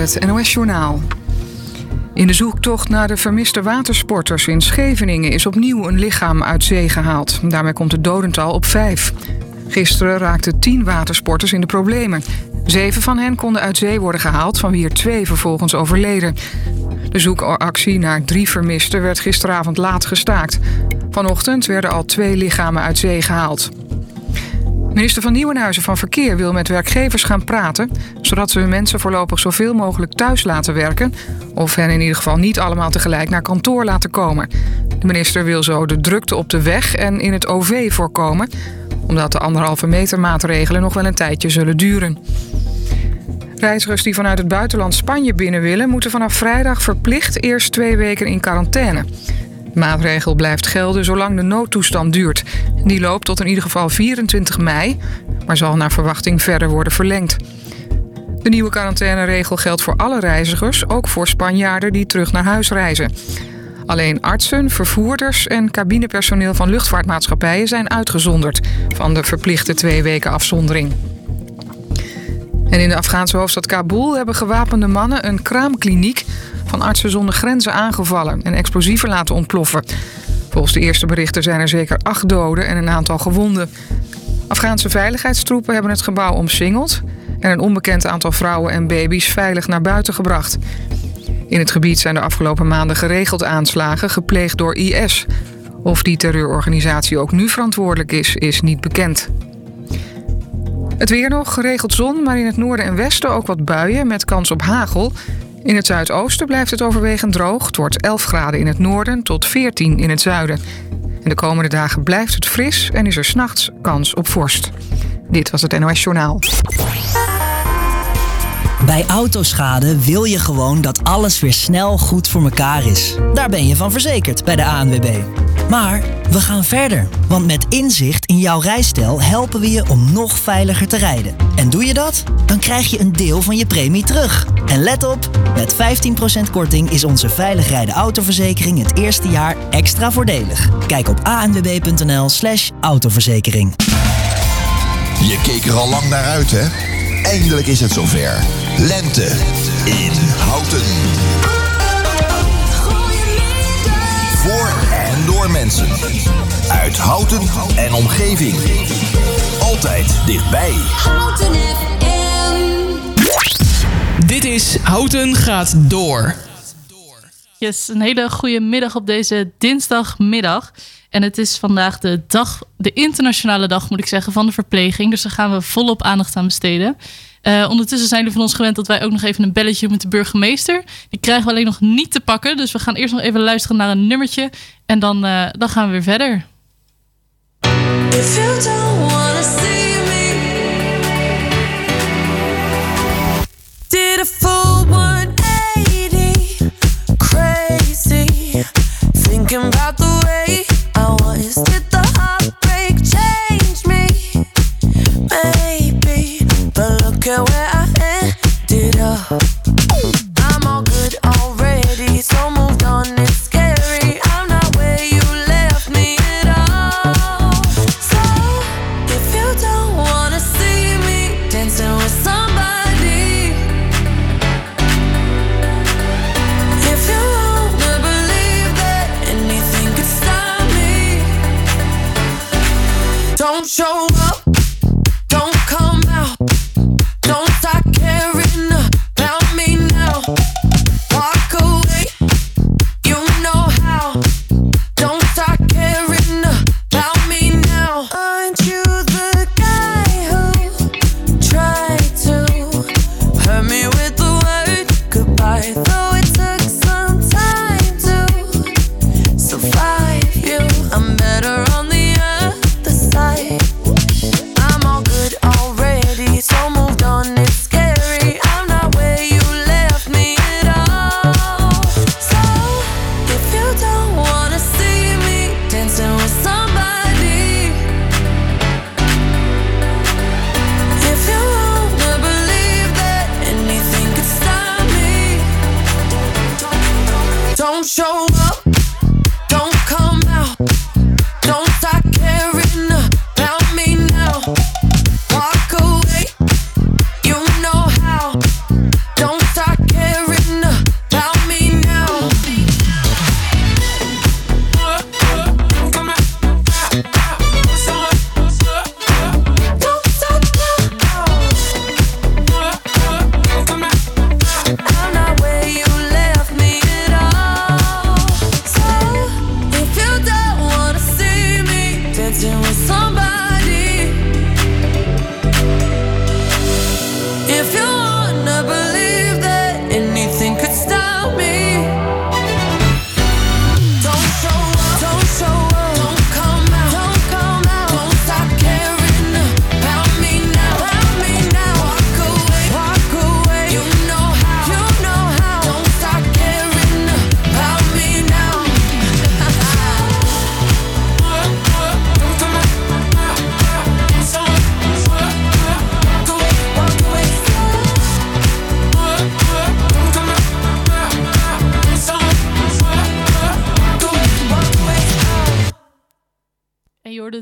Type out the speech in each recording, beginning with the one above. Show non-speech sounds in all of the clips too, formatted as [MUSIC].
het NOS Journaal. In de zoektocht naar de vermiste watersporters in Scheveningen is opnieuw een lichaam uit zee gehaald. Daarmee komt het dodental op vijf. Gisteren raakten tien watersporters in de problemen. Zeven van hen konden uit zee worden gehaald, van wie er twee vervolgens overleden. De zoekactie naar drie vermisten werd gisteravond laat gestaakt. Vanochtend werden al twee lichamen uit zee gehaald. Minister van Nieuwenhuizen van Verkeer wil met werkgevers gaan praten... zodat ze hun mensen voorlopig zoveel mogelijk thuis laten werken... of hen in ieder geval niet allemaal tegelijk naar kantoor laten komen. De minister wil zo de drukte op de weg en in het OV voorkomen... omdat de anderhalve meter maatregelen nog wel een tijdje zullen duren. Reizigers die vanuit het buitenland Spanje binnen willen... moeten vanaf vrijdag verplicht eerst twee weken in quarantaine... De maatregel blijft gelden zolang de noodtoestand duurt. Die loopt tot in ieder geval 24 mei, maar zal naar verwachting verder worden verlengd. De nieuwe quarantaineregel geldt voor alle reizigers, ook voor Spanjaarden die terug naar huis reizen. Alleen artsen, vervoerders en cabinepersoneel van luchtvaartmaatschappijen zijn uitgezonderd van de verplichte twee weken afzondering. En in de Afghaanse hoofdstad Kabul hebben gewapende mannen een kraamkliniek van Artsen zonder Grenzen aangevallen en explosieven laten ontploffen. Volgens de eerste berichten zijn er zeker acht doden en een aantal gewonden. Afghaanse veiligheidstroepen hebben het gebouw omsingeld en een onbekend aantal vrouwen en baby's veilig naar buiten gebracht. In het gebied zijn de afgelopen maanden geregeld aanslagen gepleegd door IS. Of die terreurorganisatie ook nu verantwoordelijk is, is niet bekend. Het weer nog, geregeld zon, maar in het noorden en westen ook wat buien met kans op hagel. In het zuidoosten blijft het overwegend droog. Het wordt 11 graden in het noorden tot 14 in het zuiden. En de komende dagen blijft het fris en is er s'nachts kans op vorst. Dit was het NOS Journaal. Bij autoschade wil je gewoon dat alles weer snel goed voor elkaar is. Daar ben je van verzekerd bij de ANWB. Maar we gaan verder, want met inzicht in jouw rijstijl helpen we je om nog veiliger te rijden. En doe je dat? Dan krijg je een deel van je premie terug. En let op, met 15% korting is onze veilig rijden autoverzekering het eerste jaar extra voordelig. Kijk op anwb.nl/slash autoverzekering. Je keek er al lang naar uit, hè? Eindelijk is het zover. Lente in Houten. Voor en door mensen. Uit Houten en omgeving. Altijd dichtbij. Houten FM. Dit is Houten gaat door. Yes, een hele goede middag op deze dinsdagmiddag. En het is vandaag de dag, de internationale dag moet ik zeggen, van de verpleging. Dus daar gaan we volop aandacht aan besteden. Eh, ondertussen zijn jullie van ons gewend dat wij ook nog even een belletje met de burgemeester. Die krijgen we alleen nog niet te pakken. Dus we gaan eerst nog even luisteren naar een nummertje. En dan, eh, dan gaan we weer verder.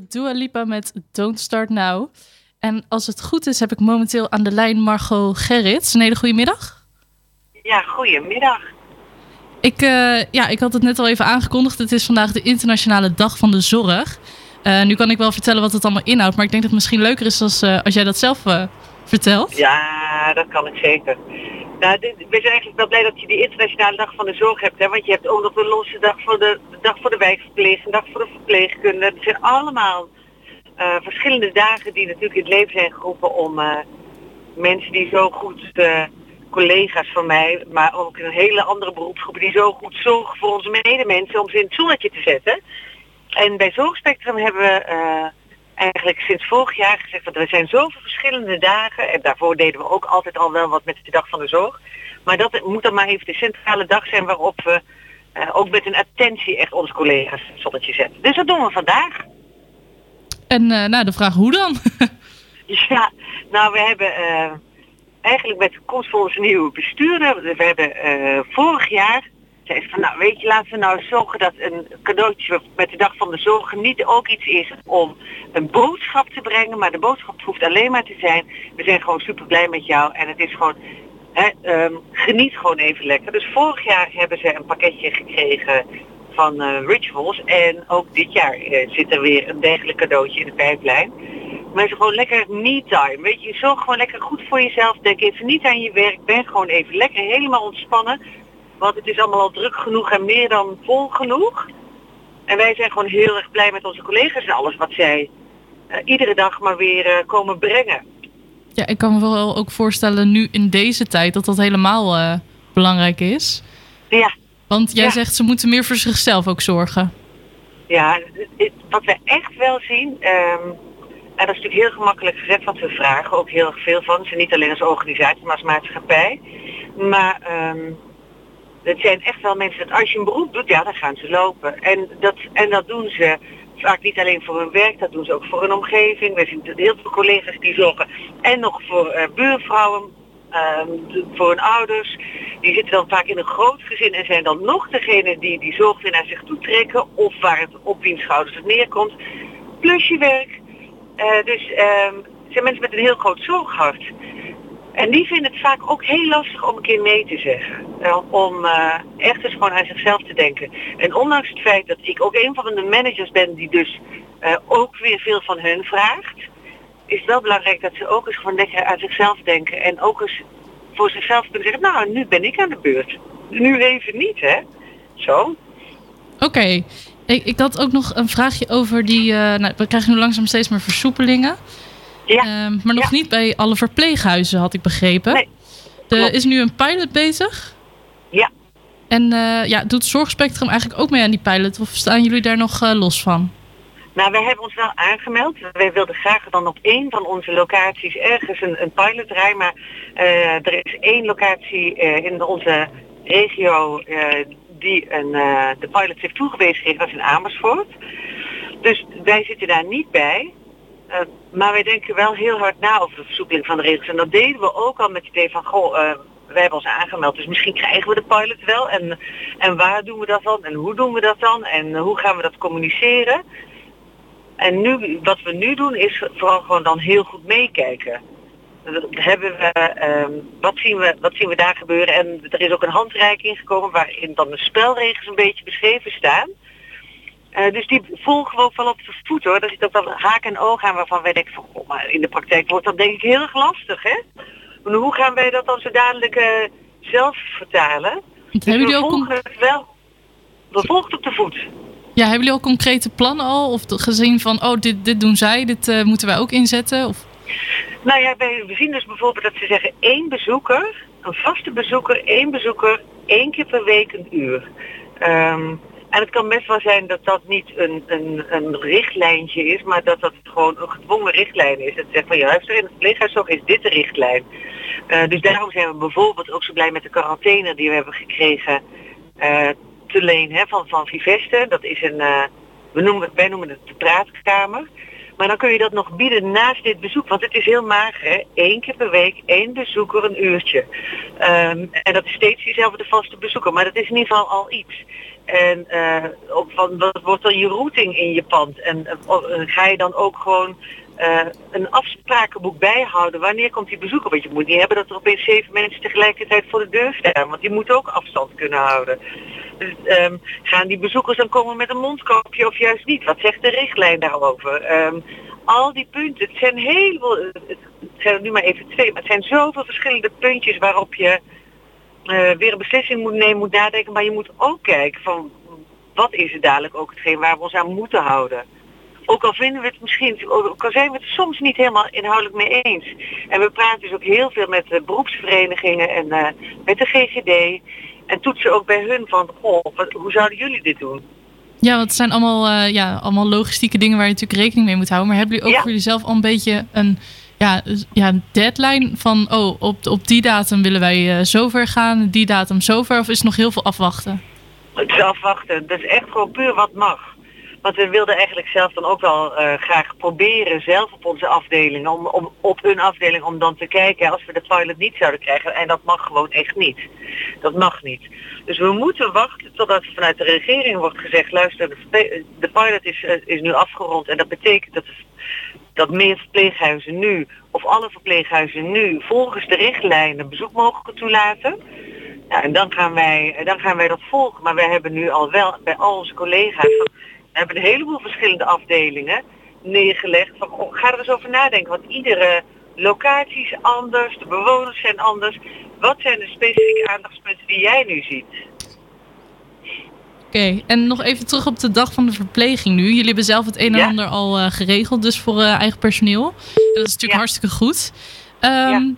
Dua Lipa met Don't Start Now. En als het goed is, heb ik momenteel aan de lijn Margot Gerrits. Een hele goede middag. Ja, goedemiddag. Ik, eh, ja, ik had het net al even aangekondigd. Het is vandaag de Internationale Dag van de Zorg. Eh, nu kan ik wel vertellen wat het allemaal inhoudt, maar ik denk dat het misschien leuker is als, eh, als jij dat zelf vertelt. Ja, dat kan ik zeker. Nou, dit, we zijn eigenlijk wel blij dat je die internationale dag van de zorg hebt. Hè? Want je hebt ook nog de losse dag voor de, dag voor de wijkverpleeg, een dag voor de verpleegkunde. Het zijn allemaal uh, verschillende dagen die natuurlijk in het leven zijn geroepen om uh, mensen die zo goed, uh, collega's van mij, maar ook een hele andere beroepsgroepen die zo goed zorgen voor onze medemensen om ze in het zonnetje te zetten. En bij Zorgspectrum hebben we eigenlijk sinds vorig jaar gezegd dat er zijn zoveel verschillende dagen. En daarvoor deden we ook altijd al wel wat met de dag van de zorg. Maar dat moet dan maar even de centrale dag zijn waarop we uh, ook met een attentie echt onze collega's het zonnetje zetten. Dus dat doen we vandaag. En uh, nou, de vraag hoe dan? [LAUGHS] ja, nou we hebben uh, eigenlijk met de komst van onze nieuwe bestuurder, we hebben vorig jaar zei van nou weet je laten we nou zorgen dat een cadeautje met de dag van de zorg niet ook iets is om een boodschap te brengen, maar de boodschap hoeft alleen maar te zijn we zijn gewoon super blij met jou en het is gewoon hè, um, geniet gewoon even lekker. Dus vorig jaar hebben ze een pakketje gekregen van uh, Rituals en ook dit jaar uh, zit er weer een dergelijk cadeautje in de pijplijn. Is gewoon lekker me-time. Weet je, zorg gewoon lekker goed voor jezelf. Denk even niet aan je werk. Ben gewoon even lekker helemaal ontspannen. Want het is allemaal al druk genoeg en meer dan vol genoeg. En wij zijn gewoon heel erg blij met onze collega's en alles wat zij uh, iedere dag maar weer uh, komen brengen. Ja, ik kan me wel ook voorstellen nu in deze tijd dat dat helemaal uh, belangrijk is. Ja. Want jij ja. zegt ze moeten meer voor zichzelf ook zorgen. Ja, het, wat we echt wel zien, um, en dat is natuurlijk heel gemakkelijk gezegd, want we vragen ook heel erg veel van ze, niet alleen als organisatie, maar als maatschappij. Maar um, het zijn echt wel mensen dat als je een beroep doet, ja, dan gaan ze lopen. En dat, en dat doen ze vaak niet alleen voor hun werk, dat doen ze ook voor hun omgeving. We zien heel veel collega's die zorgen en nog voor uh, buurvrouwen, um, voor hun ouders. Die zitten dan vaak in een groot gezin en zijn dan nog degene die die zorg weer naar zich toe trekken of waar het op wiens schouders het neerkomt. Plus je werk. Uh, dus um, zijn mensen met een heel groot zorghart. En die vinden het vaak ook heel lastig om een keer nee te zeggen. Uh, om uh, echt eens gewoon aan zichzelf te denken. En ondanks het feit dat ik ook een van de managers ben die dus uh, ook weer veel van hun vraagt. Is het wel belangrijk dat ze ook eens gewoon lekker aan zichzelf denken. En ook eens voor zichzelf kunnen zeggen, nou nu ben ik aan de beurt. Nu even niet hè. Zo. Oké. Ik, ik had ook nog een vraagje over die, nou, we krijgen nu langzaam steeds meer versoepelingen. Ja. Um, maar nog ja. niet bij alle verpleeghuizen, had ik begrepen. Nee. Er is nu een pilot bezig. Ja. En uh, ja, doet Zorgspectrum eigenlijk ook mee aan die pilot? Of staan jullie daar nog uh, los van? Nou, wij hebben ons wel aangemeld. Wij wilden graag dan op één van onze locaties ergens een, een pilot rijden. Maar uh, er is één locatie in onze regio die een, de pilot heeft toegewezen gekregen. Dat is in Amersfoort. Dus wij zitten daar niet bij. Uh, maar wij denken wel heel hard na over de versoepeling van de regels. En dat deden we ook al met het idee van, goh, uh, wij hebben ons aangemeld, dus misschien krijgen we de pilot wel. En, en waar doen we dat dan? En hoe doen we dat dan? En hoe gaan we dat communiceren? En nu, wat we nu doen is vooral gewoon dan heel goed meekijken. Hebben we, um, wat, zien we, wat zien we daar gebeuren? En er is ook een handreiking gekomen waarin dan de spelregels een beetje beschreven staan. Uh, dus die volgen we ook wel op de voet hoor. Daar zit ook wel haak en oog aan waarvan wij denken van, oh, maar in de praktijk wordt dat denk ik heel erg lastig hè. Maar hoe gaan wij dat dan zo dadelijk uh, zelf vertalen? Dus hebben jullie ook volgen het wel. We volgen het op de voet. Ja, hebben jullie al concrete plannen al? Of gezien van, oh dit, dit doen zij, dit uh, moeten wij ook inzetten? Of? Nou ja, wij, we zien dus bijvoorbeeld dat ze zeggen één bezoeker, een vaste bezoeker, één bezoeker, één keer per week een uur. Um, en het kan best wel zijn dat dat niet een, een, een richtlijntje is, maar dat dat gewoon een gedwongen richtlijn is. Het zegt van juist in het verpleeghuiszorg is dit de richtlijn. Uh, dus daarom zijn we bijvoorbeeld ook zo blij met de quarantaine die we hebben gekregen uh, te leen hè, van, van Viveste. Dat is een, uh, we noemen, wij noemen het de praatkamer. Maar dan kun je dat nog bieden naast dit bezoek. Want het is heel mager, hè? Eén keer per week, één bezoeker, een uurtje. Um, en dat is steeds diezelfde vaste bezoeker. Maar dat is in ieder geval al iets. En eh, van wat wordt dan je routing in je pand? En eh, eh, ga je dan ook gewoon eh, een afsprakenboek bijhouden? Wanneer komt die bezoeker? Want je moet niet hebben dat er opeens zeven mensen tegelijkertijd voor de deur staan. Want die moeten ook afstand kunnen houden. Dus, ehm, gaan die bezoekers dan komen met een mondkapje of juist niet? Wat zegt de richtlijn daarover? Ehm, al die punten, het zijn heel veel, het zijn er nu maar even twee, maar het zijn zoveel verschillende puntjes waarop je eh, weer een beslissing moet nemen, moet nadenken, maar je moet ook kijken van wat is het dadelijk ook hetgeen waar we ons aan moeten houden. Ook al vinden we het misschien, ook al zijn we het soms niet helemaal inhoudelijk mee eens. En we praten dus ook heel veel met de beroepsverenigingen en eh, met de GGD. En toetsen ook bij hun van, wat, hoe zouden jullie dit doen? Ja, want het zijn allemaal, eh, ja, allemaal logistieke dingen waar je natuurlijk rekening mee moet houden. Maar hebben jullie ook Ja. voor jezelf al een beetje een ja, dus- ja, een deadline van... oh, op, op die datum willen wij eh, zover gaan, die datum zover? Of is nog heel veel afwachten? Het is afwachten. Dat is echt gewoon puur wat mag. Want we wilden eigenlijk zelf dan ook wel eh, graag proberen zelf op onze afdeling, om, op hun afdeling, om dan te kijken als we de pilot niet zouden krijgen. En dat mag gewoon echt niet. Dat mag niet. Dus we moeten wachten totdat vanuit de regering wordt gezegd, luister, de, pilot is, eh, is nu afgerond. En dat betekent dat, dat meer verpleeghuizen nu, of alle verpleeghuizen nu, volgens de richtlijnen bezoek mogen toelaten. Ja, en dan gaan, wij, dan gaan wij dat volgen. Maar wij hebben nu al wel bij al onze collega's, hebben een heleboel verschillende afdelingen neergelegd. Van, oh, ga er eens over nadenken, want iedere locatie is anders, de bewoners zijn anders. Wat zijn de specifieke aandachtspunten die jij nu ziet? Oké, en nog even terug op de dag van de verpleging nu. Jullie hebben zelf het een en Ja. ander al eh, geregeld, dus voor eh, eigen personeel. En dat is natuurlijk Ja. hartstikke goed. Ehm, Ja.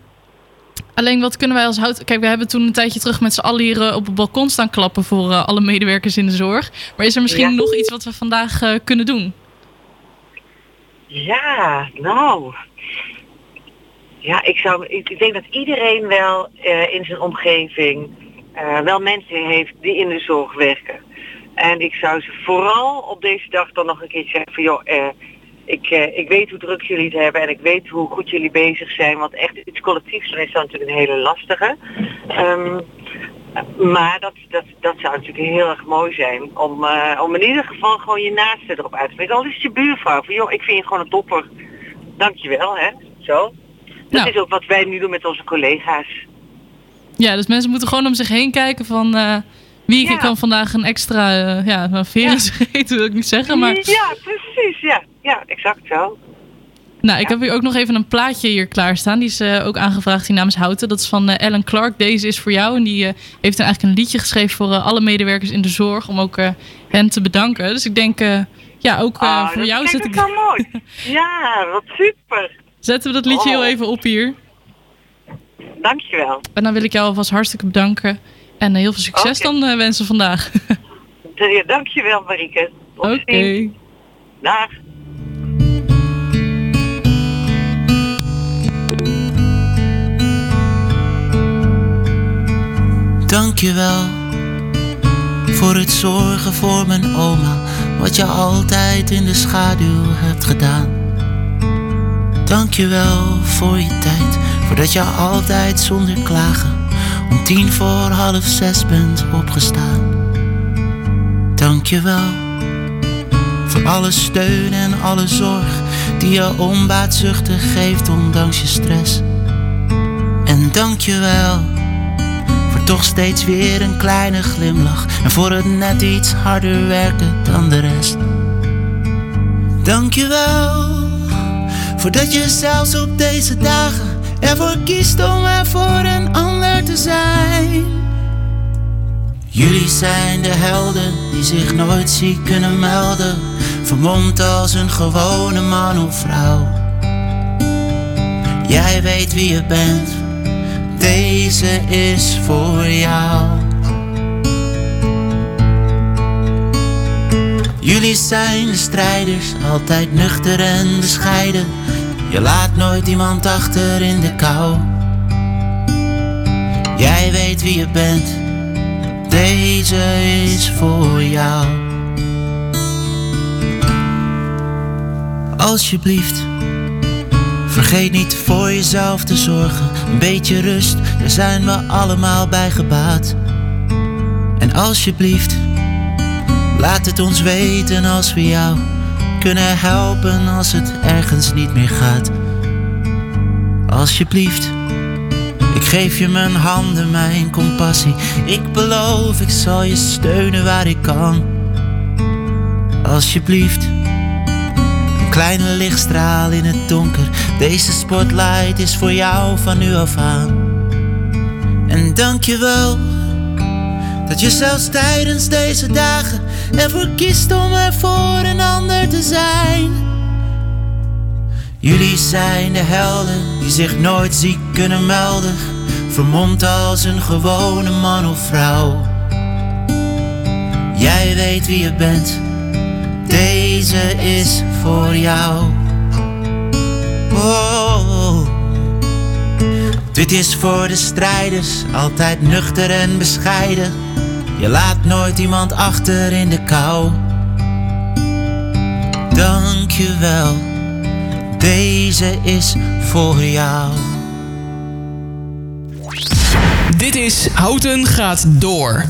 Alleen wat kunnen wij als hout... Kijk, we hebben toen een tijdje terug met z'n allen hier eh, op het balkon staan klappen voor eh, alle medewerkers in de zorg. Maar is er misschien Ja. nog iets wat we vandaag eh, kunnen doen? Ja, nou. Ja, ik, zou, ik, denk dat iedereen wel in zijn omgeving wel mensen heeft die in de zorg werken. En ik zou ze vooral op deze dag dan nog een keer zeggen van joh, ik, eh, ik weet hoe druk jullie het hebben en ik weet hoe goed jullie bezig zijn. Want echt iets collectiefs doen is dan natuurlijk een hele lastige. Ehm, maar dat, dat, dat zou natuurlijk heel erg mooi zijn. Om, eh, om in ieder geval gewoon je naaste erop uit te spreken. Al is het je buurvrouw. Van, joh, ik vind je gewoon een topper. Dankjewel, hè. Zo. Dat Nou. is ook wat wij nu doen met onze collega's. Ja, dus mensen moeten gewoon om zich heen kijken van... eh, wie Ja. kan vandaag een extra... eh, ja, een vereniging [LAUGHS] eten wil ik niet zeggen, maar... Ja, precies. Ja, ja exact zo. Nou, ik heb hier ook nog even een plaatje hier klaarstaan. Die is eh, ook aangevraagd hier namens Houten. Dat is van eh, Ellen Clark. Deze is voor jou. En die eh, heeft dan eigenlijk een liedje geschreven voor alle medewerkers in de zorg. Om ook hen te bedanken. Dus ik denk, ja, ook Ah, voor jou ook ik, wel mooi. [LAUGHS] Ja, wat super. zetten we dat liedje Oh. heel even op hier. Dankjewel. En dan wil ik jou alvast hartstikke bedanken. En heel veel succes dan wensen vandaag. [LAUGHS] Dankjewel, Marieke. Oké. ziens. Dag. Dankjewel voor het zorgen voor mijn oma, wat je altijd in de schaduw hebt gedaan. Dankjewel voor je tijd, voordat je altijd zonder klagen om tien voor half zes bent opgestaan. Dankjewel voor alle steun en alle zorg die je onbaatzuchtig geeft ondanks je stress. En dankjewel voor toch steeds weer een kleine glimlach en voor het net iets harder werken dan de rest. Dankjewel voordat je zelfs op deze dagen ervoor kiest om er voor een ander te zijn. Jullie zijn de helden die zich nooit ziek kunnen melden, vermomd als een gewone man of vrouw. Jij weet wie je bent, deze is voor jou. Jullie zijn de strijders, altijd nuchter en bescheiden. Je laat nooit iemand achter in de kou. Jij weet wie je bent, deze is voor jou. Alsjeblieft, vergeet niet voor jezelf te zorgen. Een beetje rust, daar zijn we allemaal bij gebaat. En alsjeblieft, Laat het ons weten als we jou kunnen helpen als het ergens niet meer gaat. Alsjeblieft, ik geef je mijn handen, mijn compassie. Ik beloof, ik zal je steunen waar ik kan. Alsjeblieft, kleine lichtstraal in het donker. Deze spotlight is voor jou van nu af aan. En dank je wel dat je zelfs tijdens deze dagen ervoor kiest om er voor een ander te zijn. Jullie zijn de helden die zich nooit ziek kunnen melden, vermomd als een gewone man of vrouw. Jij weet wie je bent, deze is voor jou. Oh, dit is voor de strijders, altijd nuchter en bescheiden. Je laat nooit iemand achter in de kou. Dank je wel, deze is voor jou. Dit is Houten gaat door.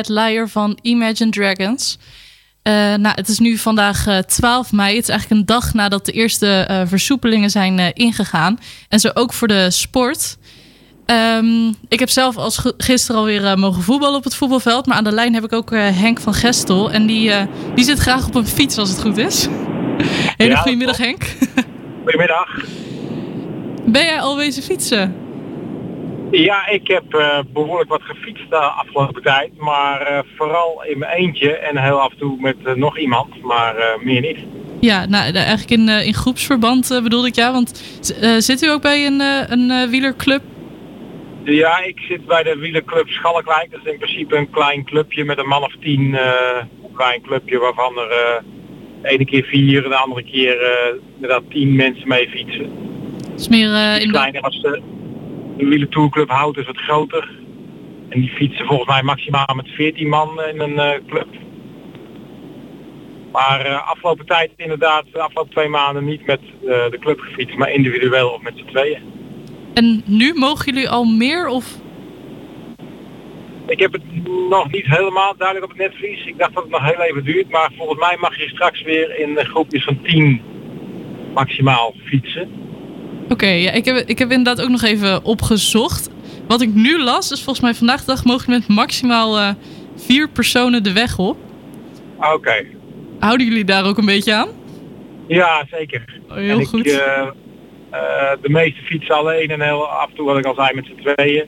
Bad Liar van Imagine Dragons. Eh, nou, het is nu vandaag eh, 12 mei. Het is eigenlijk een dag nadat de eerste eh, versoepelingen zijn eh, ingegaan. En zo ook voor de sport. Ehm, ik heb zelf als gisteren alweer eh, mogen voetballen op het voetbalveld. Maar aan de lijn heb ik ook eh, Henk van Gestel. En die, eh, die zit graag op een fiets als het goed is. Hele Ja, goedemiddag Henk. Goedemiddag. Ben jij al wezen fietsen? Ja, ik heb eh, behoorlijk wat gefietst de afgelopen tijd, maar eh, vooral in mijn eentje en heel af en toe met eh, nog iemand, maar meer niet. Ja, nou, eigenlijk in, in groepsverband bedoelde ik ja. Want zit u ook bij een, een wielerclub? Ja, ik zit bij de wielerclub Schalkwijk. Dat is in principe een klein clubje met een man of tien. een klein clubje waarvan er de ene keer vier, de andere keer inderdaad tien mensen mee fietsen. Het is meer in de... kleiner als de, de wielertourclub Hout is wat groter. En die fietsen volgens mij maximaal met 14 man in een eh, club. Maar eh, afgelopen tijd inderdaad, de afgelopen twee maanden niet met eh, de club gefietst, maar individueel of met z'n tweeën. En nu mogen jullie al meer of... Ik heb het nog niet helemaal duidelijk op het netvlies. Ik dacht dat het nog heel even duurt, maar volgens mij mag je straks weer in groepjes van 10 maximaal fietsen. Oké, ja, ik, heb, ik heb inderdaad ook nog even opgezocht. Wat ik nu las, is volgens mij vandaag de dag mogen met maximaal eh, vier personen de weg op. Oké. Houden jullie daar ook een beetje aan? Ja, zeker. Oh, heel en ik, goed. eh, eh, de meeste fietsen alleen en heel af en toe wat ik al zei met z'n tweeën.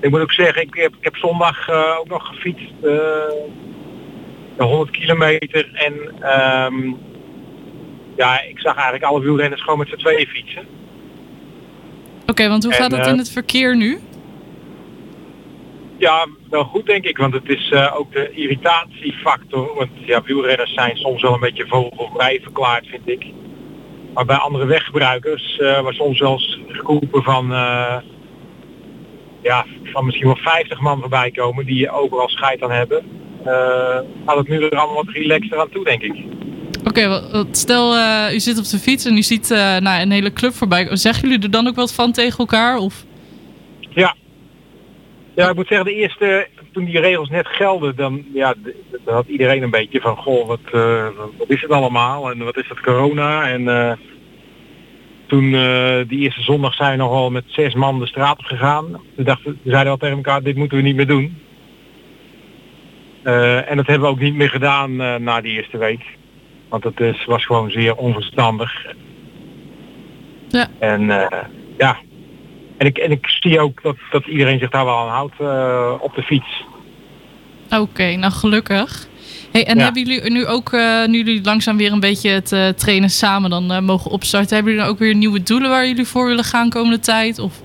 Ik moet ook zeggen, ik heb, ik heb zondag ook nog gefietst. de 100 kilometer en ehm, ja, ik zag eigenlijk alle wielrenners gewoon met z'n tweeën fietsen. Oké, want hoe En, gaat het eh, in het verkeer nu? Ja, wel goed denk ik, want het is eh, ook de irritatiefactor. Want ja, wielrenners zijn soms wel een beetje vogelvrij verklaard, vind ik. Maar bij andere weggebruikers, eh waar soms zelfs groepen van, ja, van misschien wel 50 man voorbij komen die overal scheid aan hebben, gaat het nu er allemaal wat relaxter aan toe, denk ik. Oké, stel eh, u zit op de fiets en u ziet eh, nou, een hele club voorbij. Zeggen jullie er dan ook wat van tegen elkaar? Of... Ja. Ja, ik moet zeggen, de eerste, toen die regels net gelden, dan, ja, had iedereen een beetje van, goh, wat, eh, wat is het allemaal en wat is dat corona? En toen die eerste zondag zijn we nogal met zes man de straat op gegaan. We dachten, we zeiden al tegen elkaar, dit moeten we niet meer doen. En dat hebben we ook niet meer gedaan na die eerste week. Want het is, was gewoon zeer onverstandig. Ja. En eh, ja, en ik, en ik zie ook dat, dat iedereen zich daar wel aan houdt eh, op de fiets. Oké, nou gelukkig. Hey, en Ja. hebben jullie nu ook, eh, nu jullie langzaam weer een beetje het trainen samen dan mogen opstarten, hebben jullie dan ook weer nieuwe doelen waar jullie voor willen gaan komende tijd? Of...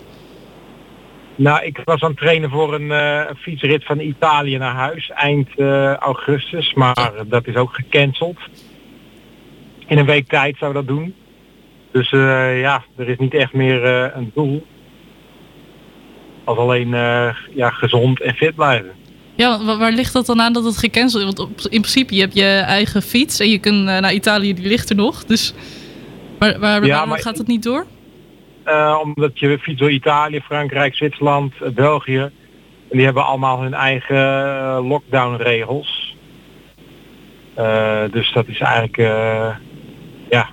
Nou, ik was aan het trainen voor een, fietsrit van Italië naar huis eind augustus, maar dat is ook gecanceld. In een week tijd zou dat doen. Dus eh, ja, er is niet echt meer eh, een doel. Als alleen eh, ja, gezond en fit blijven. Ja, wa- waar ligt dat dan aan dat het gecanceld is? Want op, in principe, je hebt je eigen fiets en je kunt naar Italië, die ligt er nog. Dus waar, waar, Ja, waarom maar- gaat het niet door? Omdat je fiets door Italië, Frankrijk, Zwitserland, België. En die hebben allemaal hun eigen lockdown regels. Dus dat is eigenlijk, ja.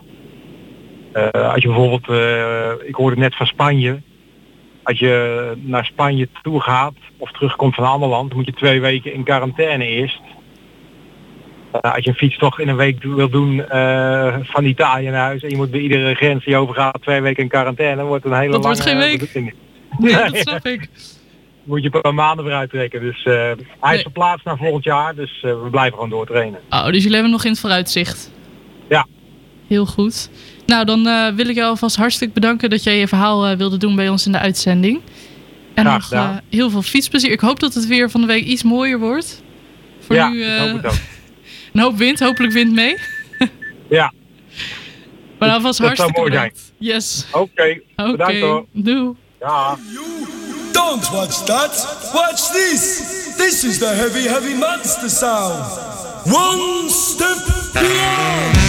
Eh, als je bijvoorbeeld, eh, ik hoorde net van Spanje. Als je naar Spanje toe gaat of terugkomt van een ander land, moet je twee weken in quarantaine eerst. Eh, als je een fietstocht in een week wil doen van Italië naar huis en je moet bij iedere grens die overgaat twee weken in quarantaine, wordt een hele Dat lange wordt geen week. [LAUGHS] Nee, dat [LAUGHS] snap ik. Moet je een paar maanden vooruit trekken. Dus hij Nee. is verplaatst naar volgend jaar, dus we blijven gewoon doortrainen. Oh, dus jullie hebben nog in het vooruitzicht. Ja. Heel goed. Nou, dan eh, wil ik jou alvast hartstikke bedanken dat jij je verhaal eh, wilde doen bij ons in de uitzending. En Graag nog eh, heel veel fietsplezier. Ik hoop dat het weer van de week iets mooier wordt. Voor ja, nu ik hoop het ook. [LAUGHS] een hoop wind, hopelijk wind mee. [LAUGHS] Ja, Maar alvast dat hartstikke mooi zijn. bedankt. Yes. oké. Bedankt hoor. doei. Ja. Don't watch that. Watch this. This is the heavy, heavy monster sound. One step beyond.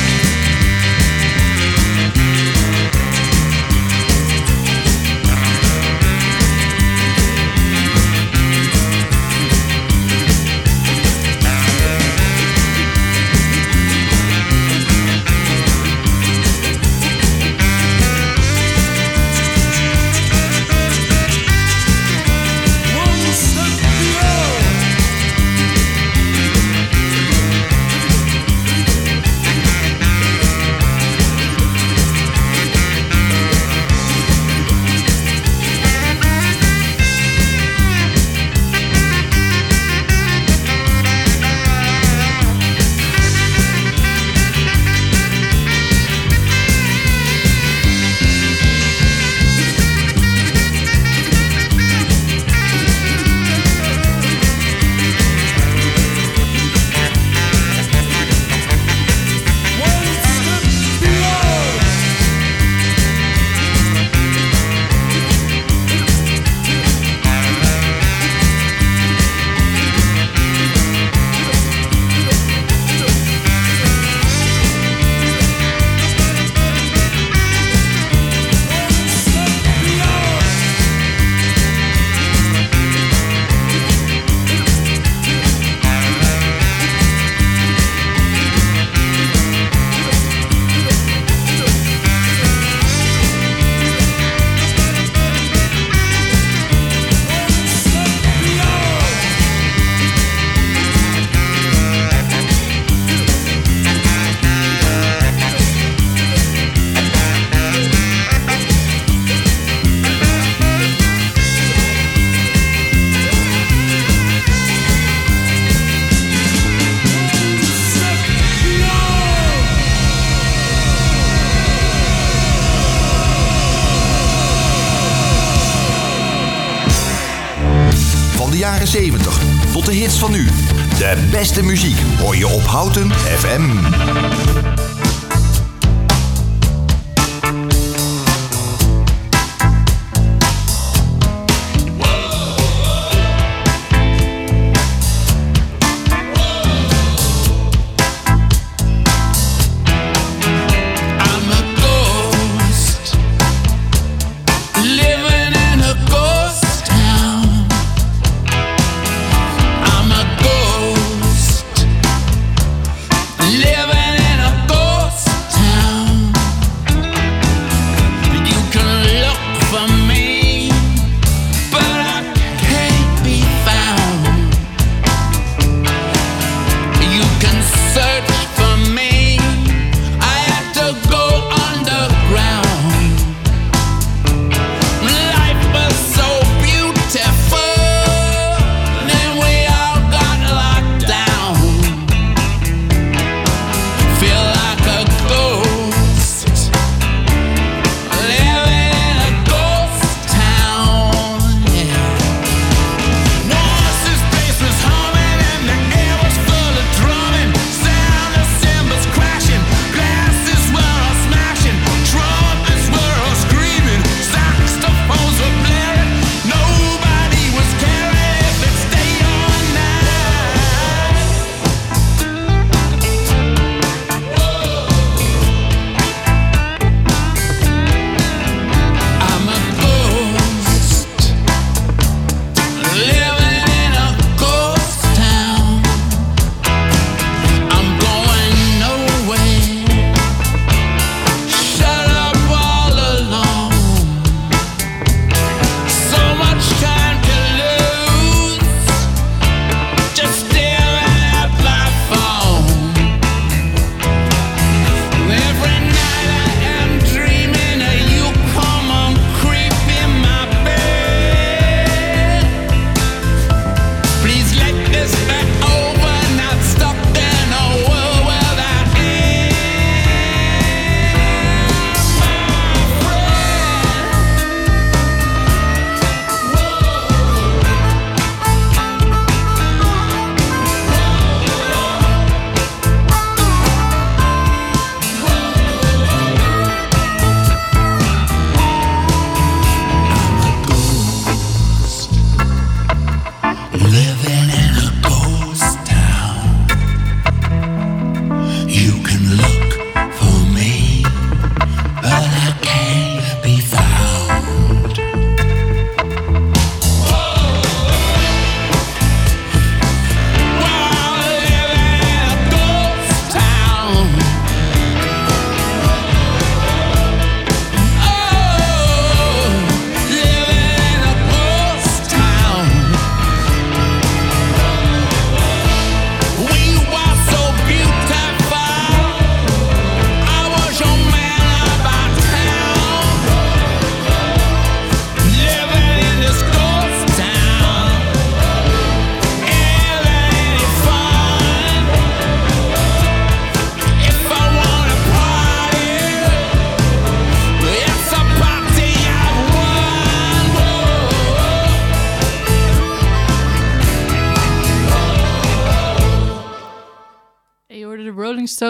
De beste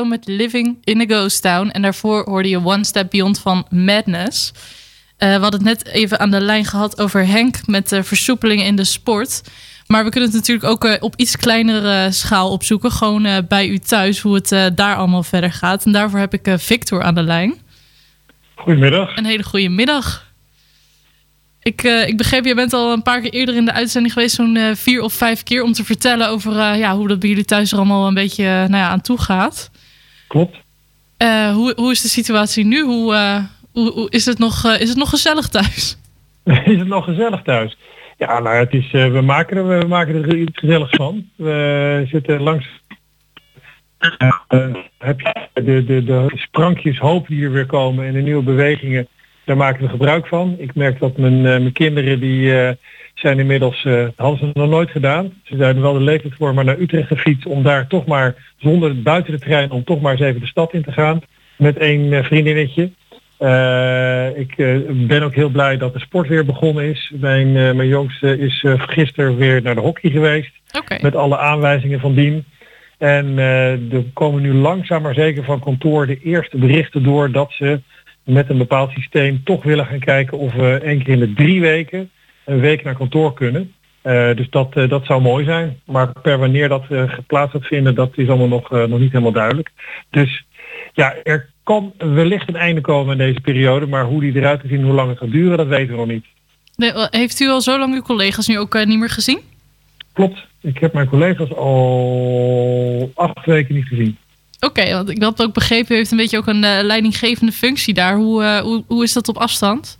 met Living in a Ghost Town. En daarvoor hoorde je One Step Beyond van Madness. Eh, we hadden het net even aan de lijn gehad over Henk met de versoepelingen in de sport. Maar we kunnen het natuurlijk ook eh, op iets kleinere schaal opzoeken. Gewoon eh, bij u thuis, hoe het eh, daar allemaal verder gaat. En daarvoor heb ik eh, Victor aan de lijn. Goedemiddag. Een hele goede middag. Ik, eh, ik begreep, je bent al een paar keer eerder in de uitzending geweest, zo'n eh, vier of vijf keer, om te vertellen over eh, ja, hoe dat bij jullie thuis er allemaal een beetje eh, nou ja, aan toe gaat. Klopt. Eh, hoe, hoe is de situatie nu? Hoe, eh, hoe, hoe- is, het nog, eh, is het nog gezellig thuis? [LAUGHS] is het nog gezellig thuis? Ja, nou het is, we, maken er, we maken er iets gezelligs van. We zitten langs... Heb je de, de, de sprankjes hoop die er weer komen en de nieuwe bewegingen, daar maken we gebruik van. Ik merk dat mijn, mijn kinderen die zijn inmiddels, eh, hadden ze nog nooit gedaan. Ze zijn wel de leeftijd voor, maar naar Utrecht gefietst om daar toch maar, zonder buiten de trein, om toch maar eens even de stad in te gaan. Met één eh, vriendinnetje. Eh, ik ben ook heel blij dat de sport weer begonnen is. Mijn, mijn jongste is gisteren weer naar de hockey geweest. Okay. Met alle aanwijzingen van dien. En er komen nu langzaam maar zeker van kantoor de eerste berichten door dat ze met een bepaald systeem toch willen gaan kijken of we één keer in de drie weken een week naar kantoor kunnen. Uh, dus dat, uh, dat zou mooi zijn. Maar per wanneer dat uh, geplaatst gaat vinden, dat is allemaal nog, nog niet helemaal duidelijk. Dus ja, er kan wellicht een einde komen in deze periode. Maar hoe die eruit gaat zien, hoe lang het gaat duren, dat weten we nog niet. Nee, heeft u al zo lang uw collega's nu ook niet meer gezien? Klopt. Ik heb mijn collega's al acht weken niet gezien. Oké, okay, want ik had ook begrepen, u heeft een beetje ook een leidinggevende functie daar. Hoe, hoe, hoe is dat op afstand?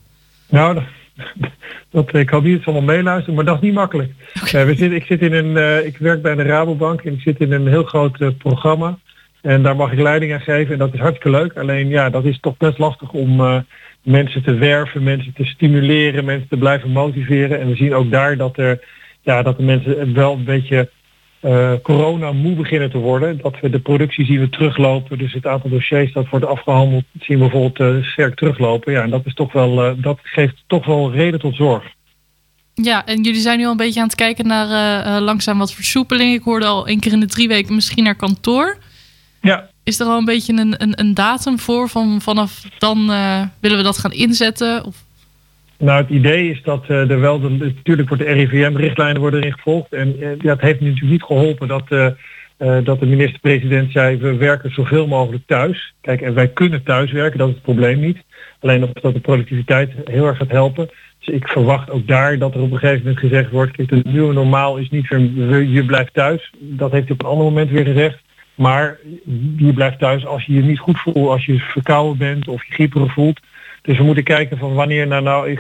Nou, [LAUGHS] dat, dat, ik hoop niet dat ze allemaal meeluisteren, maar dat is niet makkelijk. Okay. Uh, we zit, ik, zit in een, uh, ik werk bij de Rabobank en ik zit in een heel groot programma. En daar mag ik leiding aan geven en dat is hartstikke leuk. Alleen ja, dat is toch best lastig om mensen te werven, mensen te stimuleren, mensen te blijven motiveren. En we zien ook daar dat, er, ja, dat de mensen wel een beetje uh, corona moe beginnen te worden. Dat we de productie zien we teruglopen. Dus het aantal dossiers dat wordt afgehandeld zien we bijvoorbeeld uh, sterk teruglopen. Ja, en dat, is toch wel, uh, dat geeft toch wel reden tot zorg. Ja, en jullie zijn nu al een beetje aan het kijken naar langzaam wat versoepeling. Ik hoorde al één keer in de drie weken misschien naar kantoor. Ja. Is er al een beetje een, een, een datum voor? Van, vanaf dan willen we dat gaan inzetten? Of? Nou, het idee is dat uh, er wel, de, natuurlijk wordt de RIVM-richtlijnen worden erin gevolgd. En uh, ja, het heeft natuurlijk niet geholpen dat, uh, dat de minister-president zei, we werken zoveel mogelijk thuis. Kijk, en wij kunnen thuiswerken, dat is het probleem niet. Alleen of dat de productiviteit heel erg gaat helpen. Dus ik verwacht ook daar dat er op een gegeven moment gezegd wordt, kijk, het nieuwe normaal is niet weer, je blijft thuis. Dat heeft hij op een ander moment weer gezegd. Maar je blijft thuis als je je niet goed voelt, als je verkouden bent of je grieperig voelt. Dus we moeten kijken van wanneer nou, nou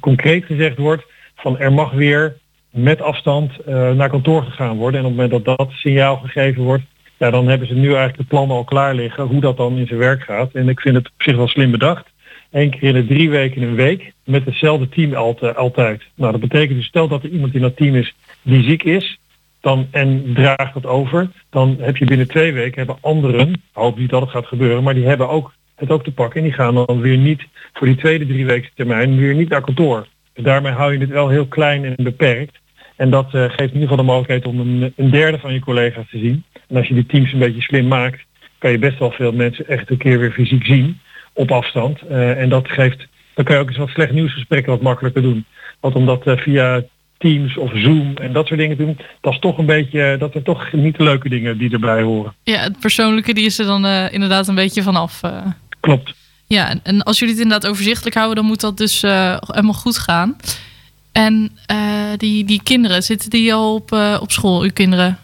concreet gezegd wordt van er mag weer met afstand uh, naar kantoor gegaan worden. En op het moment dat dat signaal gegeven wordt, ja, dan hebben ze nu eigenlijk de plannen al klaar liggen hoe dat dan in zijn werk gaat. En ik vind het op zich wel slim bedacht. Eén keer in de drie weken in een week met hetzelfde team altijd. Nou, dat betekent dus stel dat er iemand in dat team is die ziek is, dan, en draagt dat over, dan heb je binnen twee weken hebben anderen, hoop niet dat het gaat gebeuren, maar die hebben ook het ook te pakken. En die gaan dan weer niet voor die tweede drie weken termijn weer niet naar kantoor. Dus daarmee hou je het wel heel klein en beperkt. En dat uh, geeft in ieder geval de mogelijkheid om een, een, derde van je collega's te zien. En als je die teams een beetje slim maakt, kan je best wel veel mensen echt een keer weer fysiek zien op afstand. Uh, en dat geeft, dan kan je ook eens wat slecht nieuwsgesprekken wat makkelijker doen. Want omdat uh, via Teams of Zoom en dat soort dingen doen, dat is toch een beetje, dat er toch niet de leuke dingen die erbij horen. Ja, het persoonlijke die is er dan inderdaad een beetje vanaf. Klopt. Ja, en, als jullie het inderdaad overzichtelijk houden, dan moet dat dus uh, helemaal goed gaan. En uh, die, die kinderen, zitten die al op, uh, op school, uw kinderen?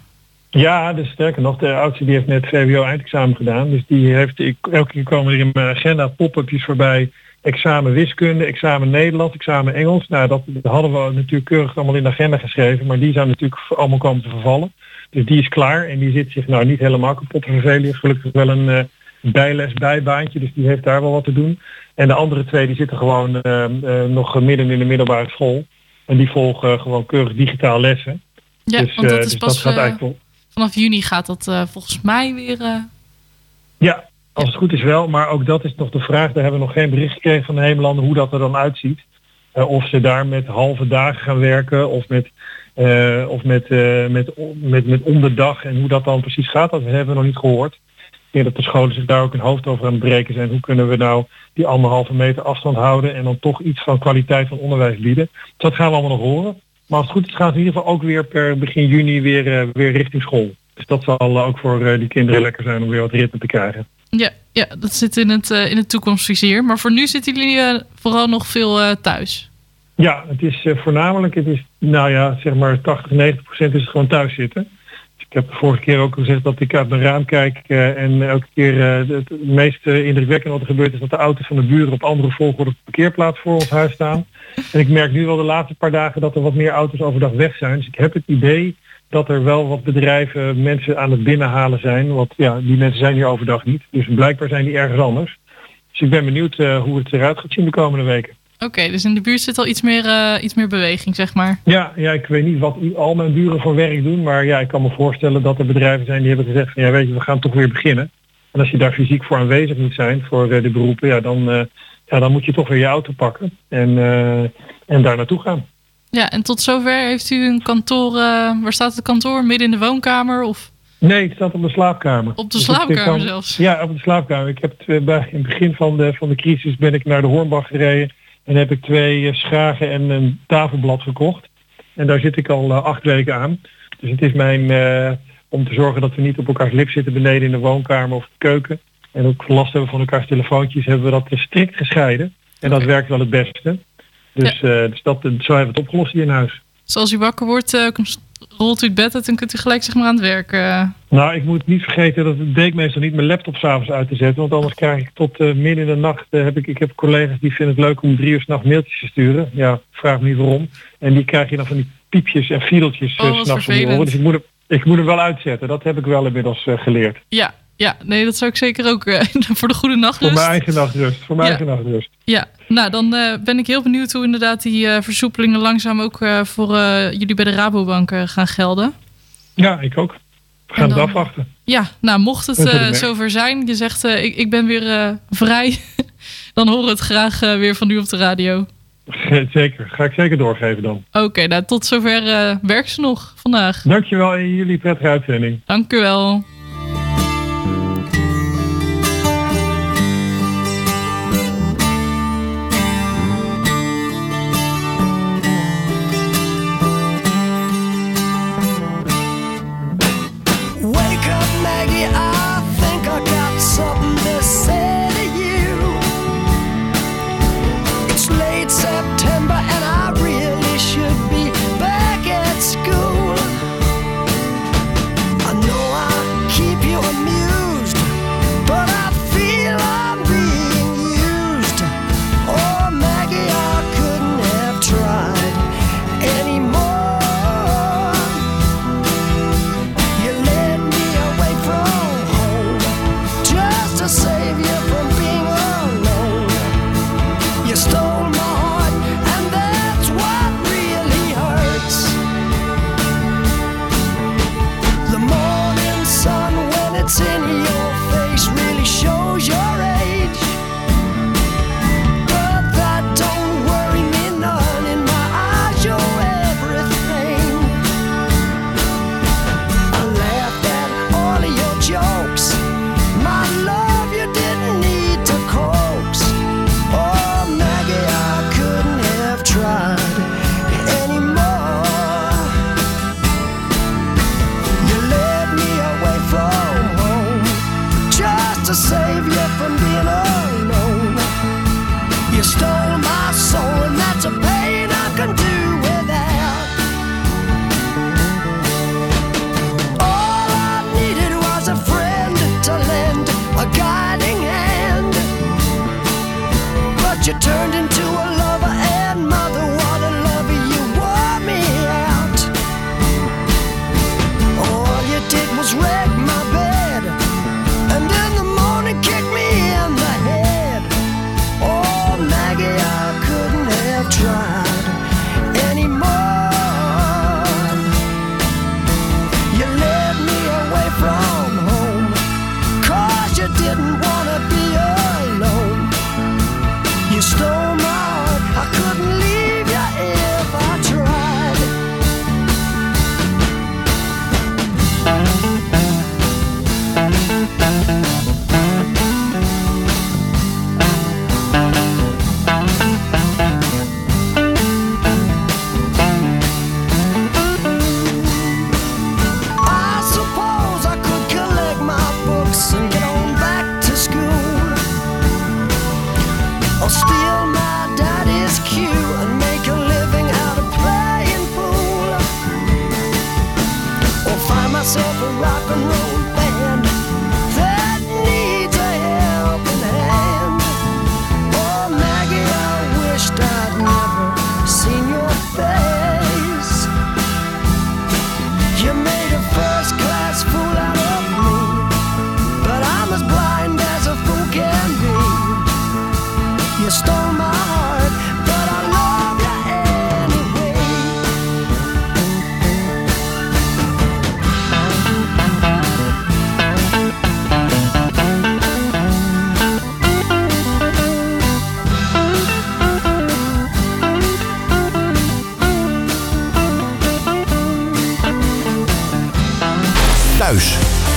Ja, dus sterker nog, de oudste die heeft net VWO-eindexamen gedaan. Dus die heeft, ik, elke keer komen er in mijn agenda pop-upjes voorbij. Examen wiskunde, examen Nederlands, examen Engels. Nou, dat, dat hadden we natuurlijk keurig allemaal in de agenda geschreven. Maar die zijn natuurlijk allemaal komen te vervallen. Dus die is klaar en die zit zich nou niet helemaal kapot te vervelen. Gelukkig wel een bijles, bijbaantje. Dus die heeft daar wel wat te doen. En de andere twee die zitten gewoon uh, uh, nog midden in de middelbare school. En die volgen gewoon keurig digitaal lessen. Ja, dus, want dat uh, is dus pas dat gaat eigenlijk vanaf juni gaat dat volgens mij weer. Ja, als het goed is wel. Maar ook dat is nog de vraag. Daar hebben we nog geen bericht gekregen van de Hemelanden hoe dat er dan uitziet. of ze daar met halve dagen gaan werken of met of met, met, met, met om de dag en hoe dat dan precies gaat, dat hebben we nog niet gehoord dat de scholen zich daar ook een hoofd over aan het breken zijn. Hoe kunnen we nou die anderhalve meter afstand houden en dan toch iets van kwaliteit van onderwijs bieden. Dus dat gaan we allemaal nog horen. Maar als het goed is gaan ze in ieder geval ook weer per begin juni weer, uh, weer richting school. Dus dat zal uh, ook voor uh, die kinderen lekker zijn om weer wat ritme te krijgen. Ja, ja dat zit in het, in het toekomstvizier. Maar voor nu zitten jullie vooral nog veel thuis. Ja, het is voornamelijk, het is, nou ja, zeg maar 80, 90 procent is het gewoon thuis zitten. Ik heb de vorige keer ook gezegd dat ik uit mijn raam kijk uh, en elke keer uh, het, meest uh, indrukwekkende wat er gebeurt is dat de auto's van de buren op andere volgorde op de parkeerplaats voor ons huis staan. En ik merk nu wel de laatste paar dagen dat er wat meer auto's overdag weg zijn. Dus ik heb het idee dat er wel wat bedrijven mensen aan het binnenhalen zijn. Want ja, die mensen zijn hier overdag niet. Dus blijkbaar zijn die ergens anders. Dus ik ben benieuwd hoe het eruit gaat zien de komende weken. Oké, okay, dus in de buurt zit al iets meer, uh, iets meer beweging, zeg maar. Ja, ja, ik weet niet wat al mijn buren voor werk doen. Maar ja, ik kan me voorstellen dat er bedrijven zijn die hebben gezegd van ja, weet je, we gaan toch weer beginnen. En als je daar fysiek voor aanwezig moet zijn, voor eh, de beroepen, ja, dan, eh, ja, dan moet je toch weer je auto pakken en, eh, en daar naartoe gaan. Ja, en tot zover heeft u een kantoor. eh, waar staat het kantoor? Midden in de woonkamer? Of Nee, het staat op de slaapkamer. op de Dus slaapkamer kan- zelfs? Ja, op de slaapkamer. Ik heb bij, in het begin van de, van de crisis ben ik naar de Hornbach gereden. En heb ik twee eh, schragen en een tafelblad gekocht. En daar zit ik al eh, acht weken aan. Dus het is mijn, eh, om te zorgen dat we niet op elkaars lip zitten beneden in de woonkamer of de keuken. En ook last hebben van elkaars telefoontjes, hebben we dat strikt gescheiden. En dat werkt wel het beste. Dus, eh, dus dat, zo hebben we het opgelost hier in huis. Dus als u wakker wordt, eh, rolt u het bed uit en kunt u gelijk zeg maar aan het werk. eh. Nou, ik moet niet vergeten dat het deed meestal niet mijn laptop s'avonds uit te zetten. Want anders krijg ik tot eh, midden in de nacht. eh, heb ik, ik heb collega's die vinden het leuk om drie uur s'nachts mailtjes te sturen. Ja, vraag me niet waarom. En die krijg je dan van die piepjes en fiedeltjes Oh, eh, wat s'nachts om. Dus ik moet, hem, ik moet hem wel uitzetten. Dat heb ik wel inmiddels geleerd. ja, ja, nee, dat zou ik zeker ook eh, [LAUGHS] voor de goede nacht. Voor mijn eigen nachtrust. Voor mijn Ja. eigen nachtrust. Ja, nou dan eh, ben ik heel benieuwd hoe inderdaad die eh, versoepelingen langzaam ook voor jullie bij de Rabobank gaan gelden. Ja, ik ook. We gaan En het dan- afwachten. Ja, nou mocht het zover zijn, je zegt ik, ik ben weer vrij, [LAUGHS] dan horen we het graag weer van u op de radio. Zeker. Ga ik zeker doorgeven dan. Oké, nou tot zover werk ze nog vandaag. Dankjewel en jullie prettige uitzending. Dank u wel.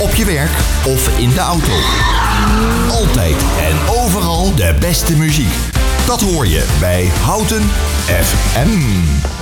Op je werk of in de auto. Altijd en overal de beste muziek. Dat hoor je bij Houten FM.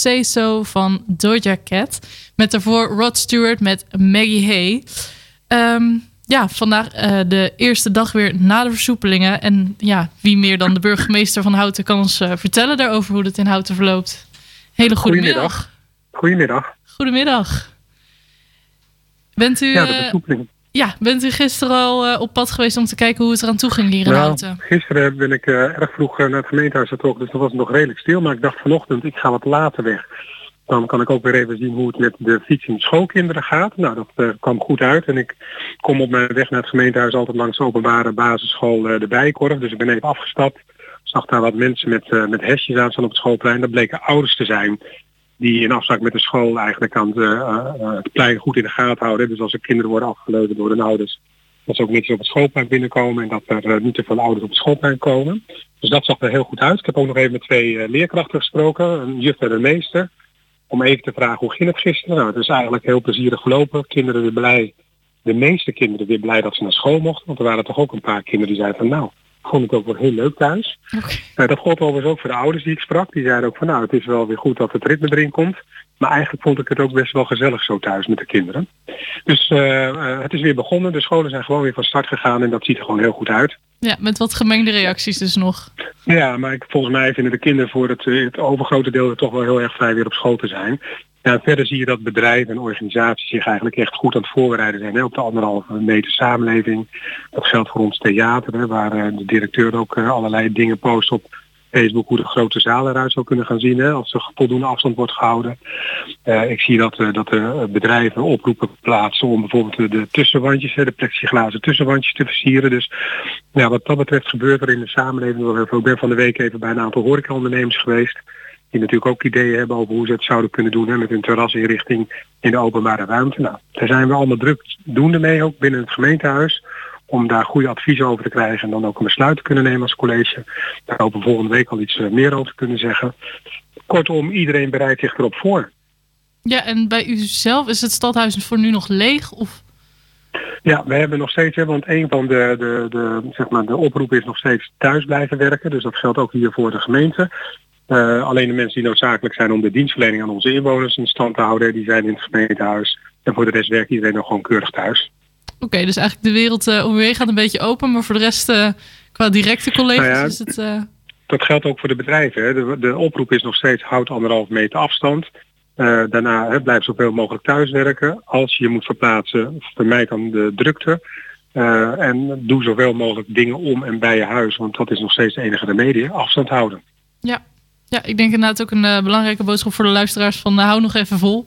Say So van Doja Cat. Met daarvoor Rod Stewart met Maggie Hay. Ehm, ja, vandaag eh, de eerste dag weer na de versoepelingen. En ja, wie meer dan de burgemeester van Houten kan ons eh, vertellen daarover hoe het in Houten verloopt. Hele goede middag. Goedemiddag. Goedemiddag. Bent u, Ja, de versoepeling. Ja, bent u gisteren al eh, op pad geweest om te kijken hoe het eraan toe ging hier in Nou, Houten? gisteren ben ik eh, erg vroeg eh, naar het gemeentehuis getrokken, dus dan was het nog redelijk stil. Maar ik dacht vanochtend, ik ga wat later weg. Dan kan ik ook weer even zien hoe het met de fietsende schoolkinderen gaat. Nou, dat kwam goed uit. En ik kom op mijn weg naar het gemeentehuis altijd langs de openbare basisschool de Bijenkorf. Dus ik ben even afgestapt. Zag daar wat mensen met, met hesjes aan staan op het schoolplein. Dat bleken ouders te zijn die in afspraak met de school eigenlijk aan het, eh, eh, het plein goed in de gaten houden. Dus als er kinderen worden afgeleid door hun ouders, dat ze ook netjes op het schoolplein binnenkomen en dat er eh, niet te veel ouders op het schoolplein komen. Dus dat zag er heel goed uit. Ik heb ook nog even met twee eh, leerkrachten gesproken, een juf en een meester, om even te vragen hoe ging het gisteren. Nou, het is eigenlijk heel plezierig gelopen. Kinderen weer blij, de meeste kinderen weer blij dat ze naar school mochten, want er waren toch ook een paar kinderen die zeiden van nou, vond ik ook wel heel leuk thuis. Dat gold overigens ook voor de ouders die ik sprak. Die zeiden ook van nou, het is wel weer goed dat het ritme erin komt. Maar eigenlijk vond ik het ook best wel gezellig zo thuis met de kinderen. Dus eh, eh, het is weer begonnen. De scholen zijn gewoon weer van start gegaan en dat ziet er gewoon heel goed uit. Ja, met wat gemengde reacties dus nog. Ja, maar ik, volgens mij vinden de kinderen voor het, het overgrote deel er toch wel heel erg vrij weer op school te zijn. Ja, verder zie je dat bedrijven en organisaties zich eigenlijk echt goed aan het voorbereiden zijn hè, op de anderhalve meter samenleving. Dat geldt voor ons theater, hè, waar eh, de directeur ook eh, allerlei dingen post op Facebook hoe de grote zaal eruit zou kunnen gaan zien hè, als er voldoende afstand wordt gehouden. Eh, ik zie dat, dat de bedrijven oproepen plaatsen om bijvoorbeeld de, tussenwandjes, hè, de plexiglazen tussenwandjes te versieren. Dus ja, wat dat betreft gebeurt er in de samenleving. Ik ben van de week even bij een aantal horecaondernemers geweest. Die natuurlijk ook ideeën hebben over hoe ze het zouden kunnen doen hè, met hun terrasinrichting in de openbare ruimte. Nou, daar zijn we allemaal druk doende mee, ook binnen het gemeentehuis om daar goede adviezen over te krijgen en dan ook een besluit te kunnen nemen als college. Daar hopen we volgende week al iets eh, meer over te kunnen zeggen. Kortom, iedereen bereidt zich erop voor. Ja, en bij u zelf is het stadhuis voor nu nog leeg? Of Ja, we hebben nog steeds, hè, want een van de, de, de, zeg maar, de oproepen is nog steeds thuis blijven werken. Dus dat geldt ook hier voor de gemeente. Eh, alleen de mensen die noodzakelijk zijn om de dienstverlening aan onze inwoners in stand te houden, die zijn in het gemeentehuis. En voor de rest werkt iedereen nog gewoon keurig thuis. Oké, dus eigenlijk de wereld eh, om u heen gaat een beetje open, maar voor de rest eh, qua directe collega's Nou ja, is het... eh, Dat geldt ook voor de bedrijven. Hè. De, de oproep is nog steeds houd anderhalf meter afstand. Daarna hè, blijf zoveel mogelijk thuiswerken. Als je je moet verplaatsen, vermijd dan de drukte. En doe zoveel mogelijk dingen om en bij je huis. Want dat is nog steeds de enige remedie. Afstand houden. ja. Ja, ik denk inderdaad ook een eh, belangrijke boodschap voor de luisteraars van eh, hou nog even vol.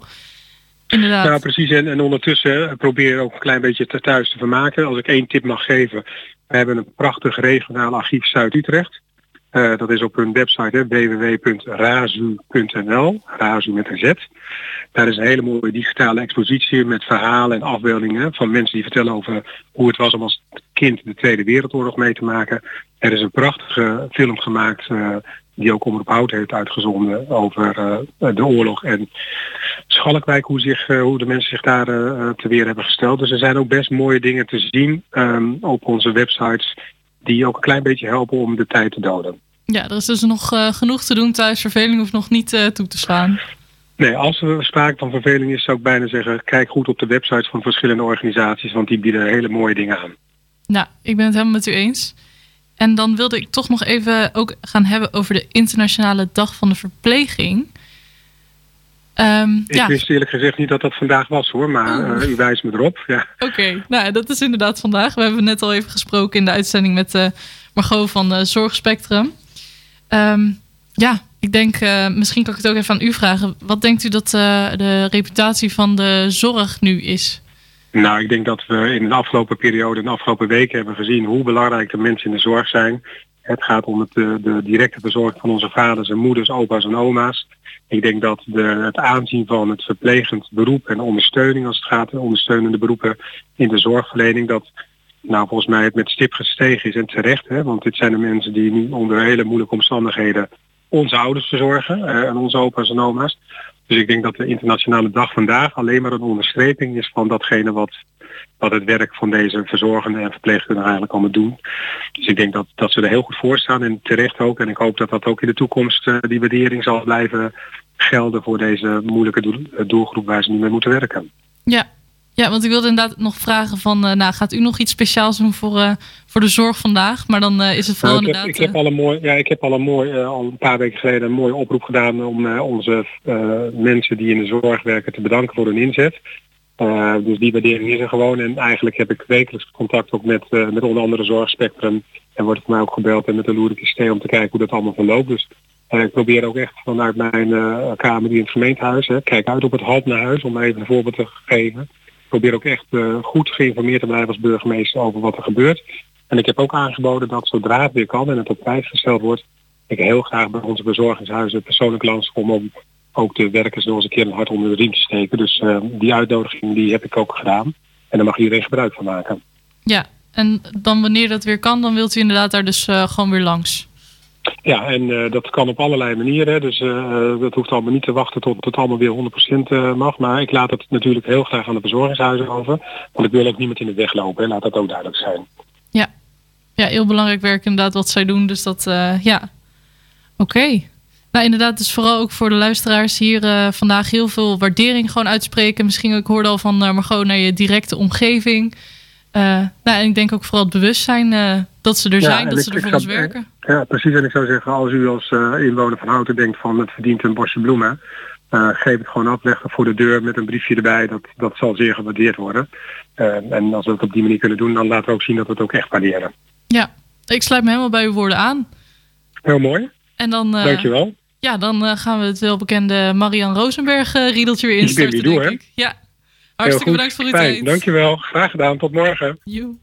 Inderdaad. Nou, precies. En, en ondertussen hè, probeer ook een klein beetje thuis te vermaken. Als ik één tip mag geven. We hebben een prachtig regionaal archief Zuid-Utrecht. Eh, dat is op hun website www.razu.nl. Razu met een Z. Daar is een hele mooie digitale expositie met verhalen en afbeeldingen van mensen die vertellen over hoe het was om als kind de Tweede Wereldoorlog mee te maken. Er is een prachtige film gemaakt eh, die ook Omroep Hout heeft uitgezonden over eh, de oorlog en Schalkwijk, hoe, zich, eh, hoe de mensen zich daar eh, te weer hebben gesteld. Dus er zijn ook best mooie dingen te zien ehm, op onze websites die ook een klein beetje helpen om de tijd te doden. Ja, er is dus nog eh, genoeg te doen thuis. Verveling hoeft nog niet eh, toe te slaan. Nee, als er sprake van verveling is, zou ik bijna zeggen, kijk goed op de websites van verschillende organisaties, want die bieden hele mooie dingen aan. Nou, ik ben het helemaal met u eens. En dan wilde ik toch nog even ook gaan hebben over de Internationale Dag van de Verpleging. Ehm, Ik ja, wist eerlijk gezegd niet dat dat vandaag was hoor, maar eh, u wijst me erop. Ja. oké. Nou, dat is inderdaad vandaag. We hebben net al even gesproken in de uitzending met eh, Margot van eh, Zorgspectrum. Ehm, ja, ik denk, misschien kan ik het ook even aan u vragen. Wat denkt u dat de reputatie van de zorg nu is? Nou, ik denk dat we in de afgelopen periode, in de afgelopen weken hebben gezien hoe belangrijk de mensen in de zorg zijn. Het gaat om het, de, de directe verzorging van onze vaders en moeders, opa's en oma's. Ik denk dat de, het aanzien van het verplegend beroep en ondersteuning als het gaat om ondersteunende beroepen in de zorgverlening, dat nou volgens mij het met stip gestegen is en terecht. Hè, want dit zijn de mensen die nu onder hele moeilijke omstandigheden onze ouders verzorgen eh, en onze opa's en oma's. Dus ik denk dat de internationale dag vandaag alleen maar een onderstreping is van datgene wat, wat het werk van deze verzorgenden en verpleegkundigen eigenlijk allemaal doen. Dus ik denk dat, dat ze er heel goed voor staan en terecht ook. En ik hoop dat dat ook in de toekomst eh, die waardering zal blijven gelden voor deze moeilijke eh, doelgroep waar ze nu mee moeten werken. Ja. Ja, want ik wilde inderdaad nog vragen van... eh, nou, gaat u nog iets speciaals doen voor, eh, voor de zorg vandaag? Maar dan eh, is het vooral Nou, ik, heb, inderdaad... ik, heb al een mooi, ja, ik heb al een mooi, al een paar weken geleden een mooie oproep gedaan om onze mensen die in de zorg werken te bedanken voor hun inzet. Dus die waardering is er gewoon. En eigenlijk heb ik wekelijks contact ook met, met onder andere Zorgspectrum. En wordt voor mij ook gebeld en met de Loerik ST om te kijken hoe dat allemaal verloopt. Dus ik probeer ook echt vanuit mijn kamer die in het gemeentehuis. Hè, kijk uit op het halt naar huis om even een voorbeeld te geven. Probeer ook echt eh, goed geïnformeerd te blijven als burgemeester over wat er gebeurt. En ik heb ook aangeboden dat zodra het weer kan en het op prijs gesteld wordt, ik heel graag bij onze bezorgingshuizen persoonlijk langskom om ook de werkers nog eens een keer een hart onder de riem te steken. Dus eh, die uitnodiging die heb ik ook gedaan. En daar mag iedereen gebruik van maken. Ja, en dan wanneer dat weer kan, dan wilt u inderdaad daar dus eh, gewoon weer langs. Ja, en eh, dat kan op allerlei manieren. Dus eh, dat hoeft allemaal niet te wachten tot het allemaal weer 100% eh, mag. Maar ik laat het natuurlijk heel graag aan de bezorgingshuizen over. Want ik wil ook niemand in de weg lopen. Laat dat ook duidelijk zijn. Ja. Ja, heel belangrijk werk inderdaad wat zij doen. Dus dat, ja. Oké. Nou, inderdaad, dus vooral ook voor de luisteraars hier vandaag heel veel waardering gewoon uitspreken. Misschien, ik hoorde al van Margot naar je directe omgeving. Uh, nou, en ik denk ook vooral het bewustzijn uh, dat ze er Ja, zijn, dat ze er voor ons werken. Ja, precies. En ik zou zeggen, als u als eh, inwoner van Houten denkt van het verdient een bosje bloemen, eh, geef het gewoon af, leg het voor de deur met een briefje erbij. Dat, dat zal zeer gewaardeerd worden. Eh, en als we het op die manier kunnen doen, dan laten we ook zien dat we het ook echt waarderen. Ja, ik sluit me helemaal bij uw woorden aan. Heel mooi. En dan, eh, Dankjewel. Ja, dan eh, gaan we het welbekende Marian Rosenberg eh, riedeltje weer Ik instarten, denk ik. Ja, hartstikke bedankt voor uw tijd. Dankjewel. Graag gedaan. Tot morgen. Joe.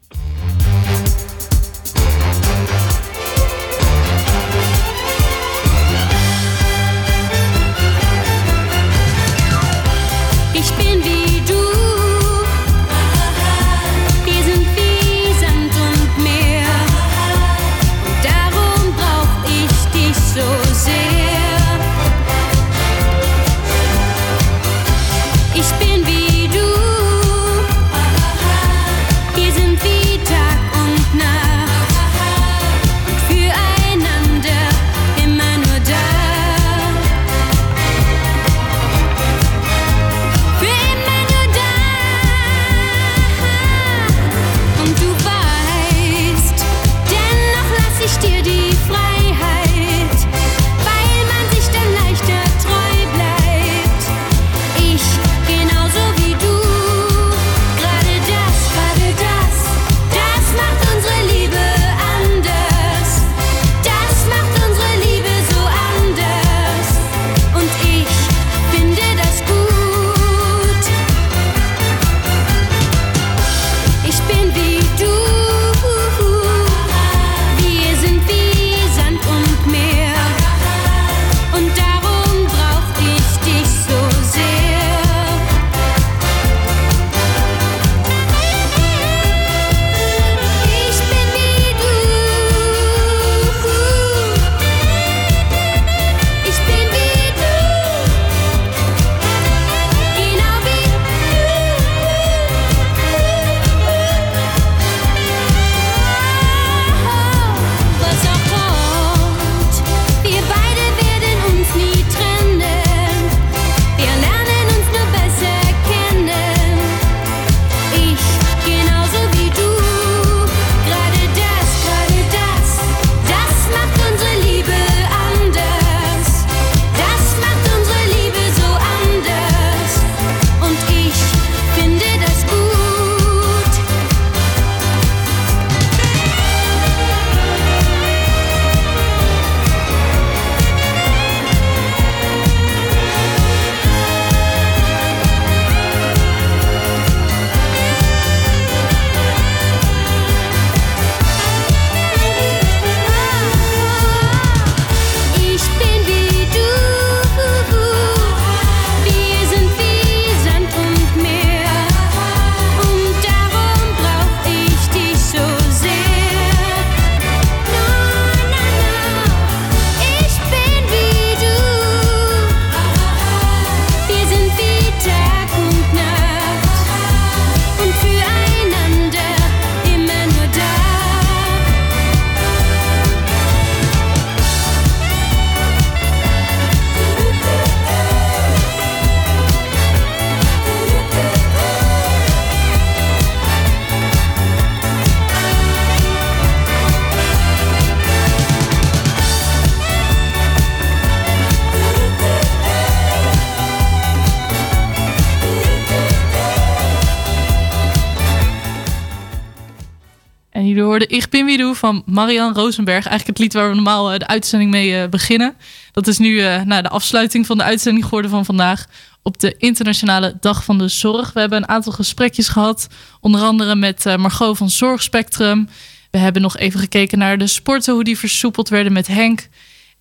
Van Marian Rosenberg. Eigenlijk het lied waar we normaal eh, de uitzending mee eh, beginnen. Dat is nu eh, nou, de afsluiting van de uitzending geworden van vandaag. Op de Internationale Dag van de Zorg. We hebben een aantal gesprekjes gehad. Onder andere met Margot van Zorgspectrum. We hebben nog even gekeken naar de sporten. Hoe die versoepeld werden met Henk.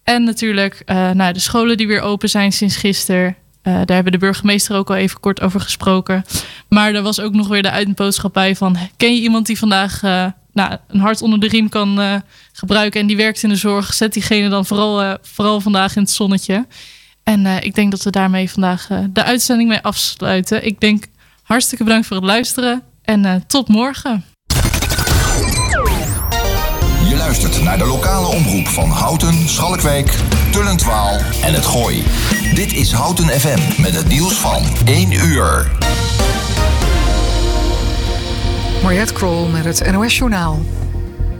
En natuurlijk naar de scholen die weer open zijn sinds gisteren. Daar hebben de burgemeester ook al even kort over gesproken. Maar er was ook nog weer de uitboodschap bij van... ken je iemand die vandaag nou, een hart onder de riem kan eh, gebruiken... en die werkt in de zorg, zet diegene dan vooral, eh, vooral vandaag in het zonnetje. En eh, ik denk dat we daarmee vandaag de uitzending mee afsluiten. Ik denk hartstikke bedankt voor het luisteren en tot morgen. luistert naar de lokale omroep van Houten, Schalkwijk, Tullentwaal en het Gooi. Dit is Houten FM met het nieuws van 1 uur. Mariette Krol met het NOS Journaal.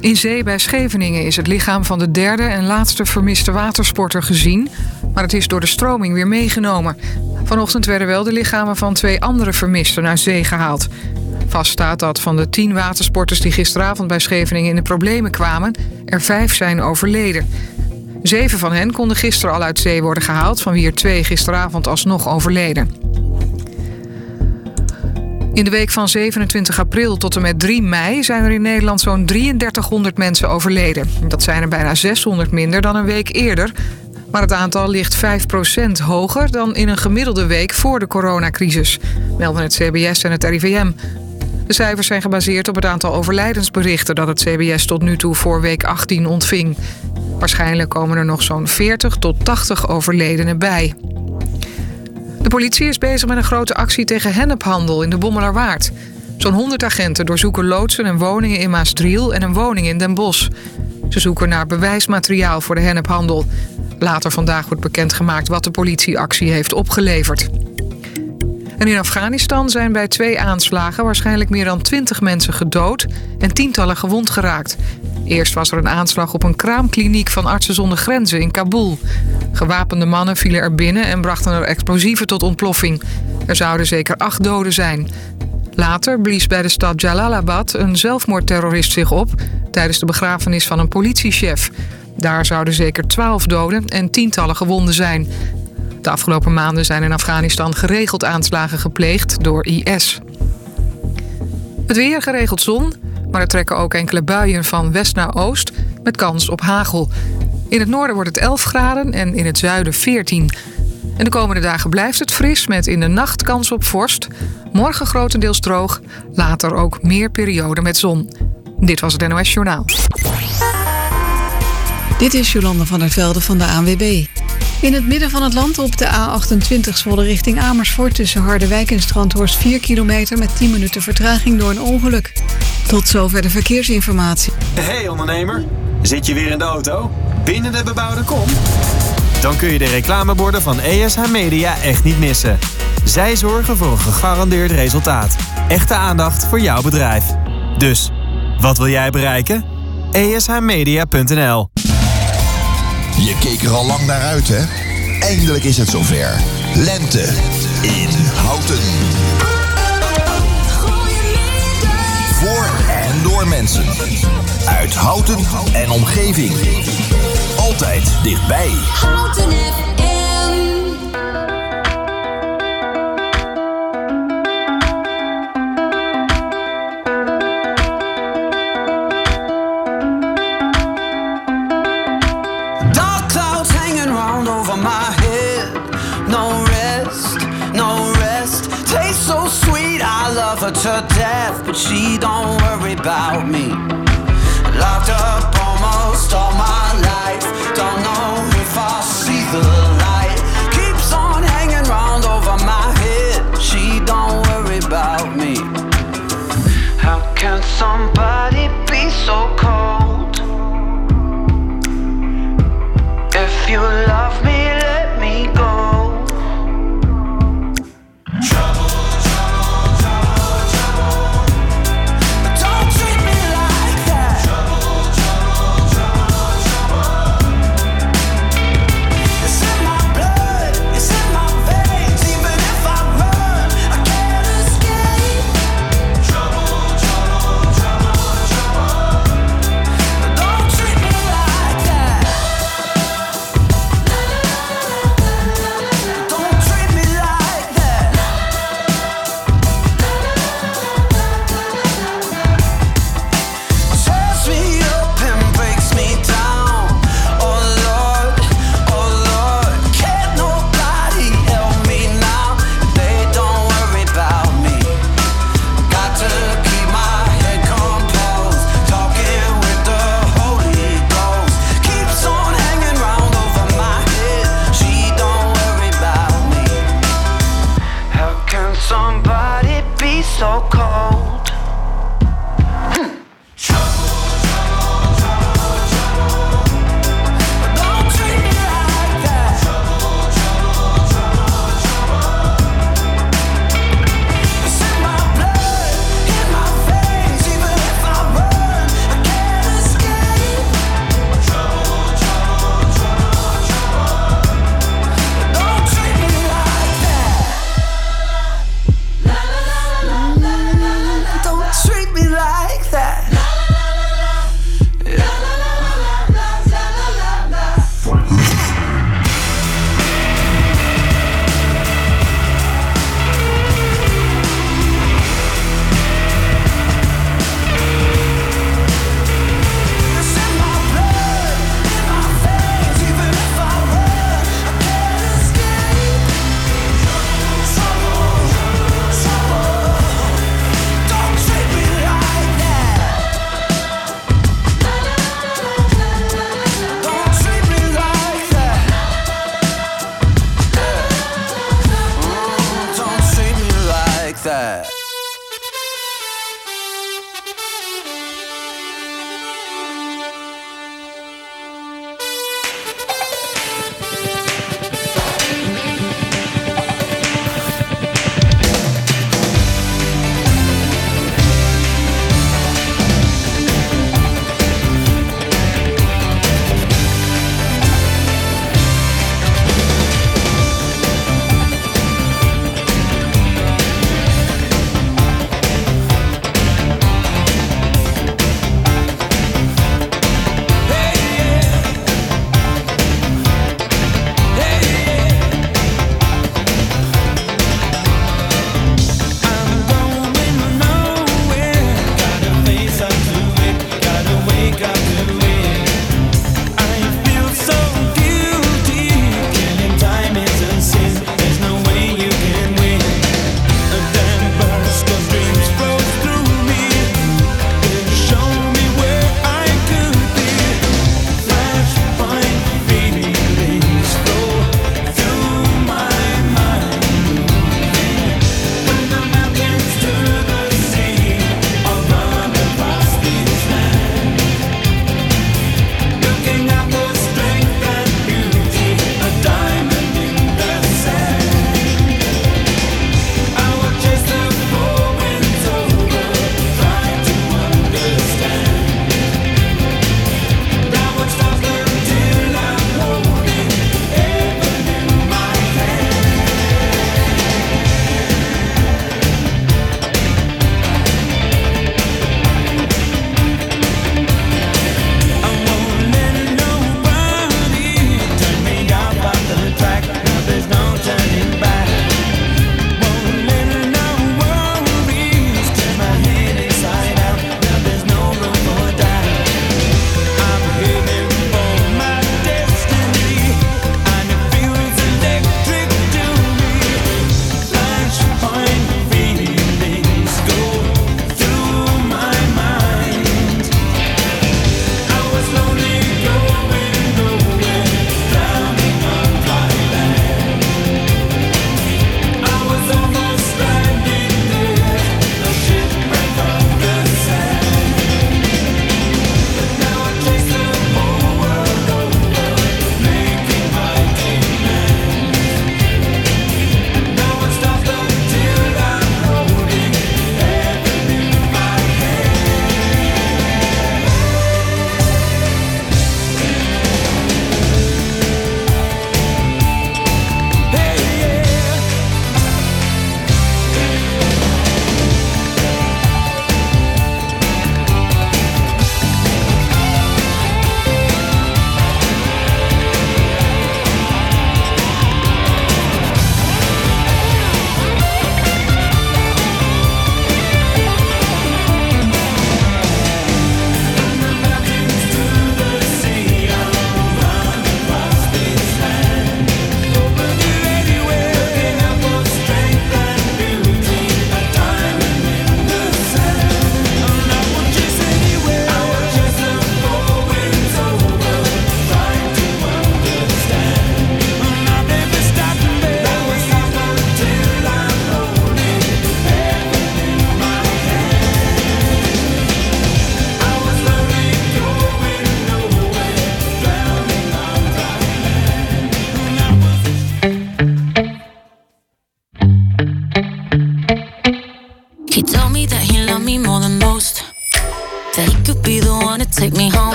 In zee bij Scheveningen is het lichaam van de derde en laatste vermiste watersporter gezien, maar het is door de stroming weer meegenomen. Vanochtend werden wel de lichamen van twee andere vermisten naar zee gehaald. Vast staat dat van de tien watersporters die gisteravond bij Scheveningen in de problemen kwamen, er vijf zijn overleden. Zeven van hen konden gisteren al uit zee worden gehaald, van wie er twee gisteravond alsnog overleden. In de week van 27 april tot en met 3 mei zijn er in Nederland zo'n 3300 mensen overleden. Dat zijn er bijna 600 minder dan een week eerder. Maar het aantal ligt 5% hoger dan in een gemiddelde week voor de coronacrisis, melden het CBS en het RIVM. De cijfers zijn gebaseerd op het aantal overlijdensberichten dat het CBS tot nu toe voor week 18 ontving. Waarschijnlijk komen er nog zo'n 40 tot 80 overledenen bij. De politie is bezig met een grote actie tegen hennephandel in de Bommelerwaard. Zo'n 100 agenten doorzoeken loodsen en woningen in Maasdriel en een woning in Den Bosch. Ze zoeken naar bewijsmateriaal voor de hennephandel. Later vandaag wordt bekendgemaakt wat de politieactie heeft opgeleverd. En in Afghanistan zijn bij twee aanslagen waarschijnlijk meer dan 20 mensen gedood en tientallen gewond geraakt. Eerst was er een aanslag op een kraamkliniek van Artsen zonder Grenzen in Kabul. Gewapende mannen vielen er binnen en brachten er explosieven tot ontploffing. Er zouden zeker acht doden zijn. Later blies bij de stad Jalalabad een zelfmoordterrorist zich op tijdens de begrafenis van een politiechef. Daar zouden zeker twaalf doden en tientallen gewonden zijn. De afgelopen maanden zijn in Afghanistan geregeld aanslagen gepleegd door IS. Het weer geregeld zon, maar er trekken ook enkele buien van west naar oost met kans op hagel. In het noorden wordt het 11 graden en in het zuiden 14. En de komende dagen blijft het fris met in de nacht kans op vorst. Morgen grotendeels droog, later ook meer perioden met zon. Dit was het NOS Journaal. Dit is Jolande van der Velde van de ANWB. In het midden van het land op de A28 Zwolle richting Amersfoort... tussen Harderwijk en Strandhorst 4 kilometer met 10 minuten vertraging door een ongeluk. Tot zover de verkeersinformatie. Hey ondernemer, zit je weer in de auto? Binnen de bebouwde kom? Dan kun je de reclameborden van ESH Media echt niet missen. Zij zorgen voor een gegarandeerd resultaat. Echte aandacht voor jouw bedrijf. Dus, wat wil jij bereiken? ESHmedia.nl Je keek er al lang naar uit, hè? Eindelijk is het zover. Lente in Houten. Voor en door mensen. Uit Houten en omgeving. Altijd dichtbij. Houten Her to death, but she don't worry about me. Locked up almost all my life. Don't know if I'll see the light. Keeps on hanging round over my head. She don't worry about me. How can somebody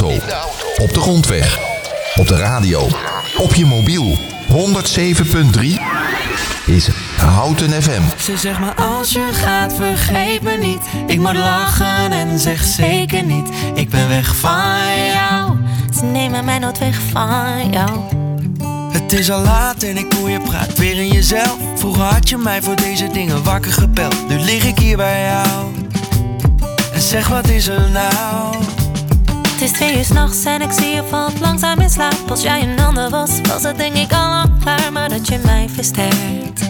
auto, op de grondweg, op de radio, op je mobiel. 107.3 is Houten FM. Ze zegt maar als je gaat vergeet me niet. Ik moet lachen en zeg zeker niet. Ik ben weg van jou. Ze nemen mij nooit weg van jou. Het is al laat en ik hoor je praat weer in jezelf. Vroeger had je mij voor deze dingen? Wakker gebeld. Nu lig ik hier bij jou. En zeg wat is er nou Het is twee uur s'nachts en ik zie je valt langzaam in slaap. Als jij een ander was, was het denk ik al klaar. Maar dat je mij versterkt,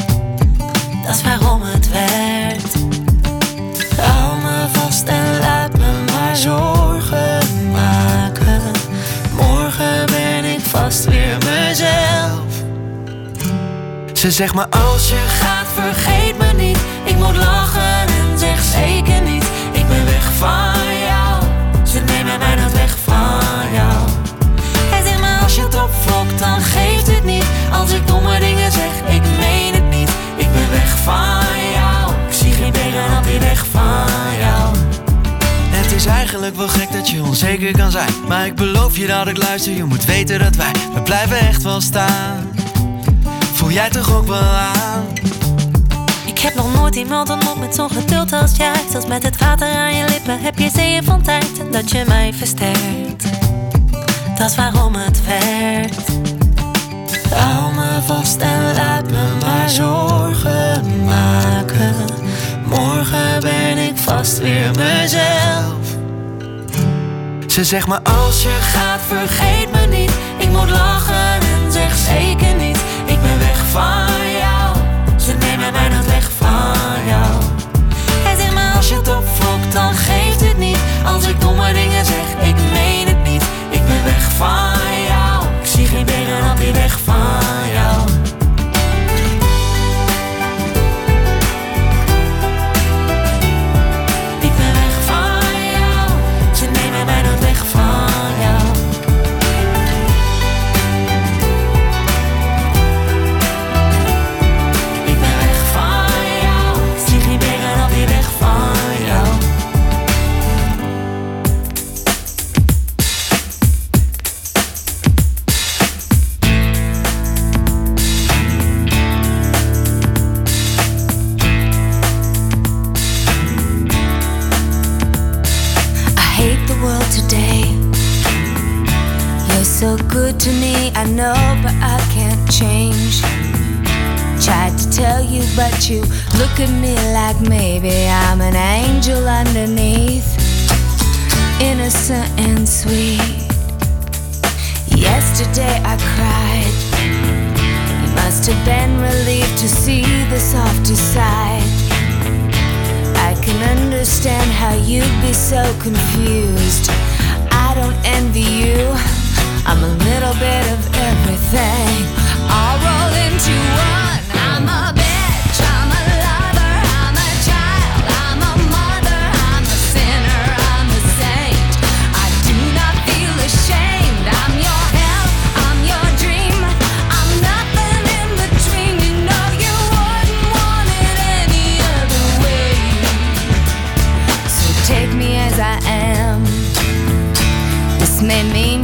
dat waarom het werkt. Hou me vast en laat me maar zorgen maken. Morgen ben ik vast weer mezelf. Ze zegt maar als je kan zijn Maar ik beloof je dat ik luister Je moet weten dat wij, we blijven echt wel staan Voel jij toch ook wel aan? Ik heb nog nooit iemand ontmoet met zo'n geduld als jij. Zelfs met het water aan je lippen heb je zeeën van tijd. Dat je mij versterkt, dat is waarom het werkt. Hou me vast en laat me maar zorgen maken. Morgen ben ik vast weer mezelf. Ze zegt maar als je gaat vergeet me niet. Ik moet lachen en zeg zeker niet. Ik ben weg van jou. Ze nemen mij nooit weg van jou. Hij zegt maar Als je het opvlokt dan geeft het niet. Als ik domme dingen zeg ik meen het niet. Ik ben weg van jou. Ik zie geen benen op die weg van jou. I know, but I can't change. Tried to tell you, but you look at me like maybe I'm an angel underneath. Innocent and sweet. Yesterday I cried. You must have been relieved to see the softer side. I can understand how you'd be so confused. I don't envy you. I'm a little bit of everything, all rolled into one. I'm a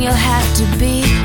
you'll have to be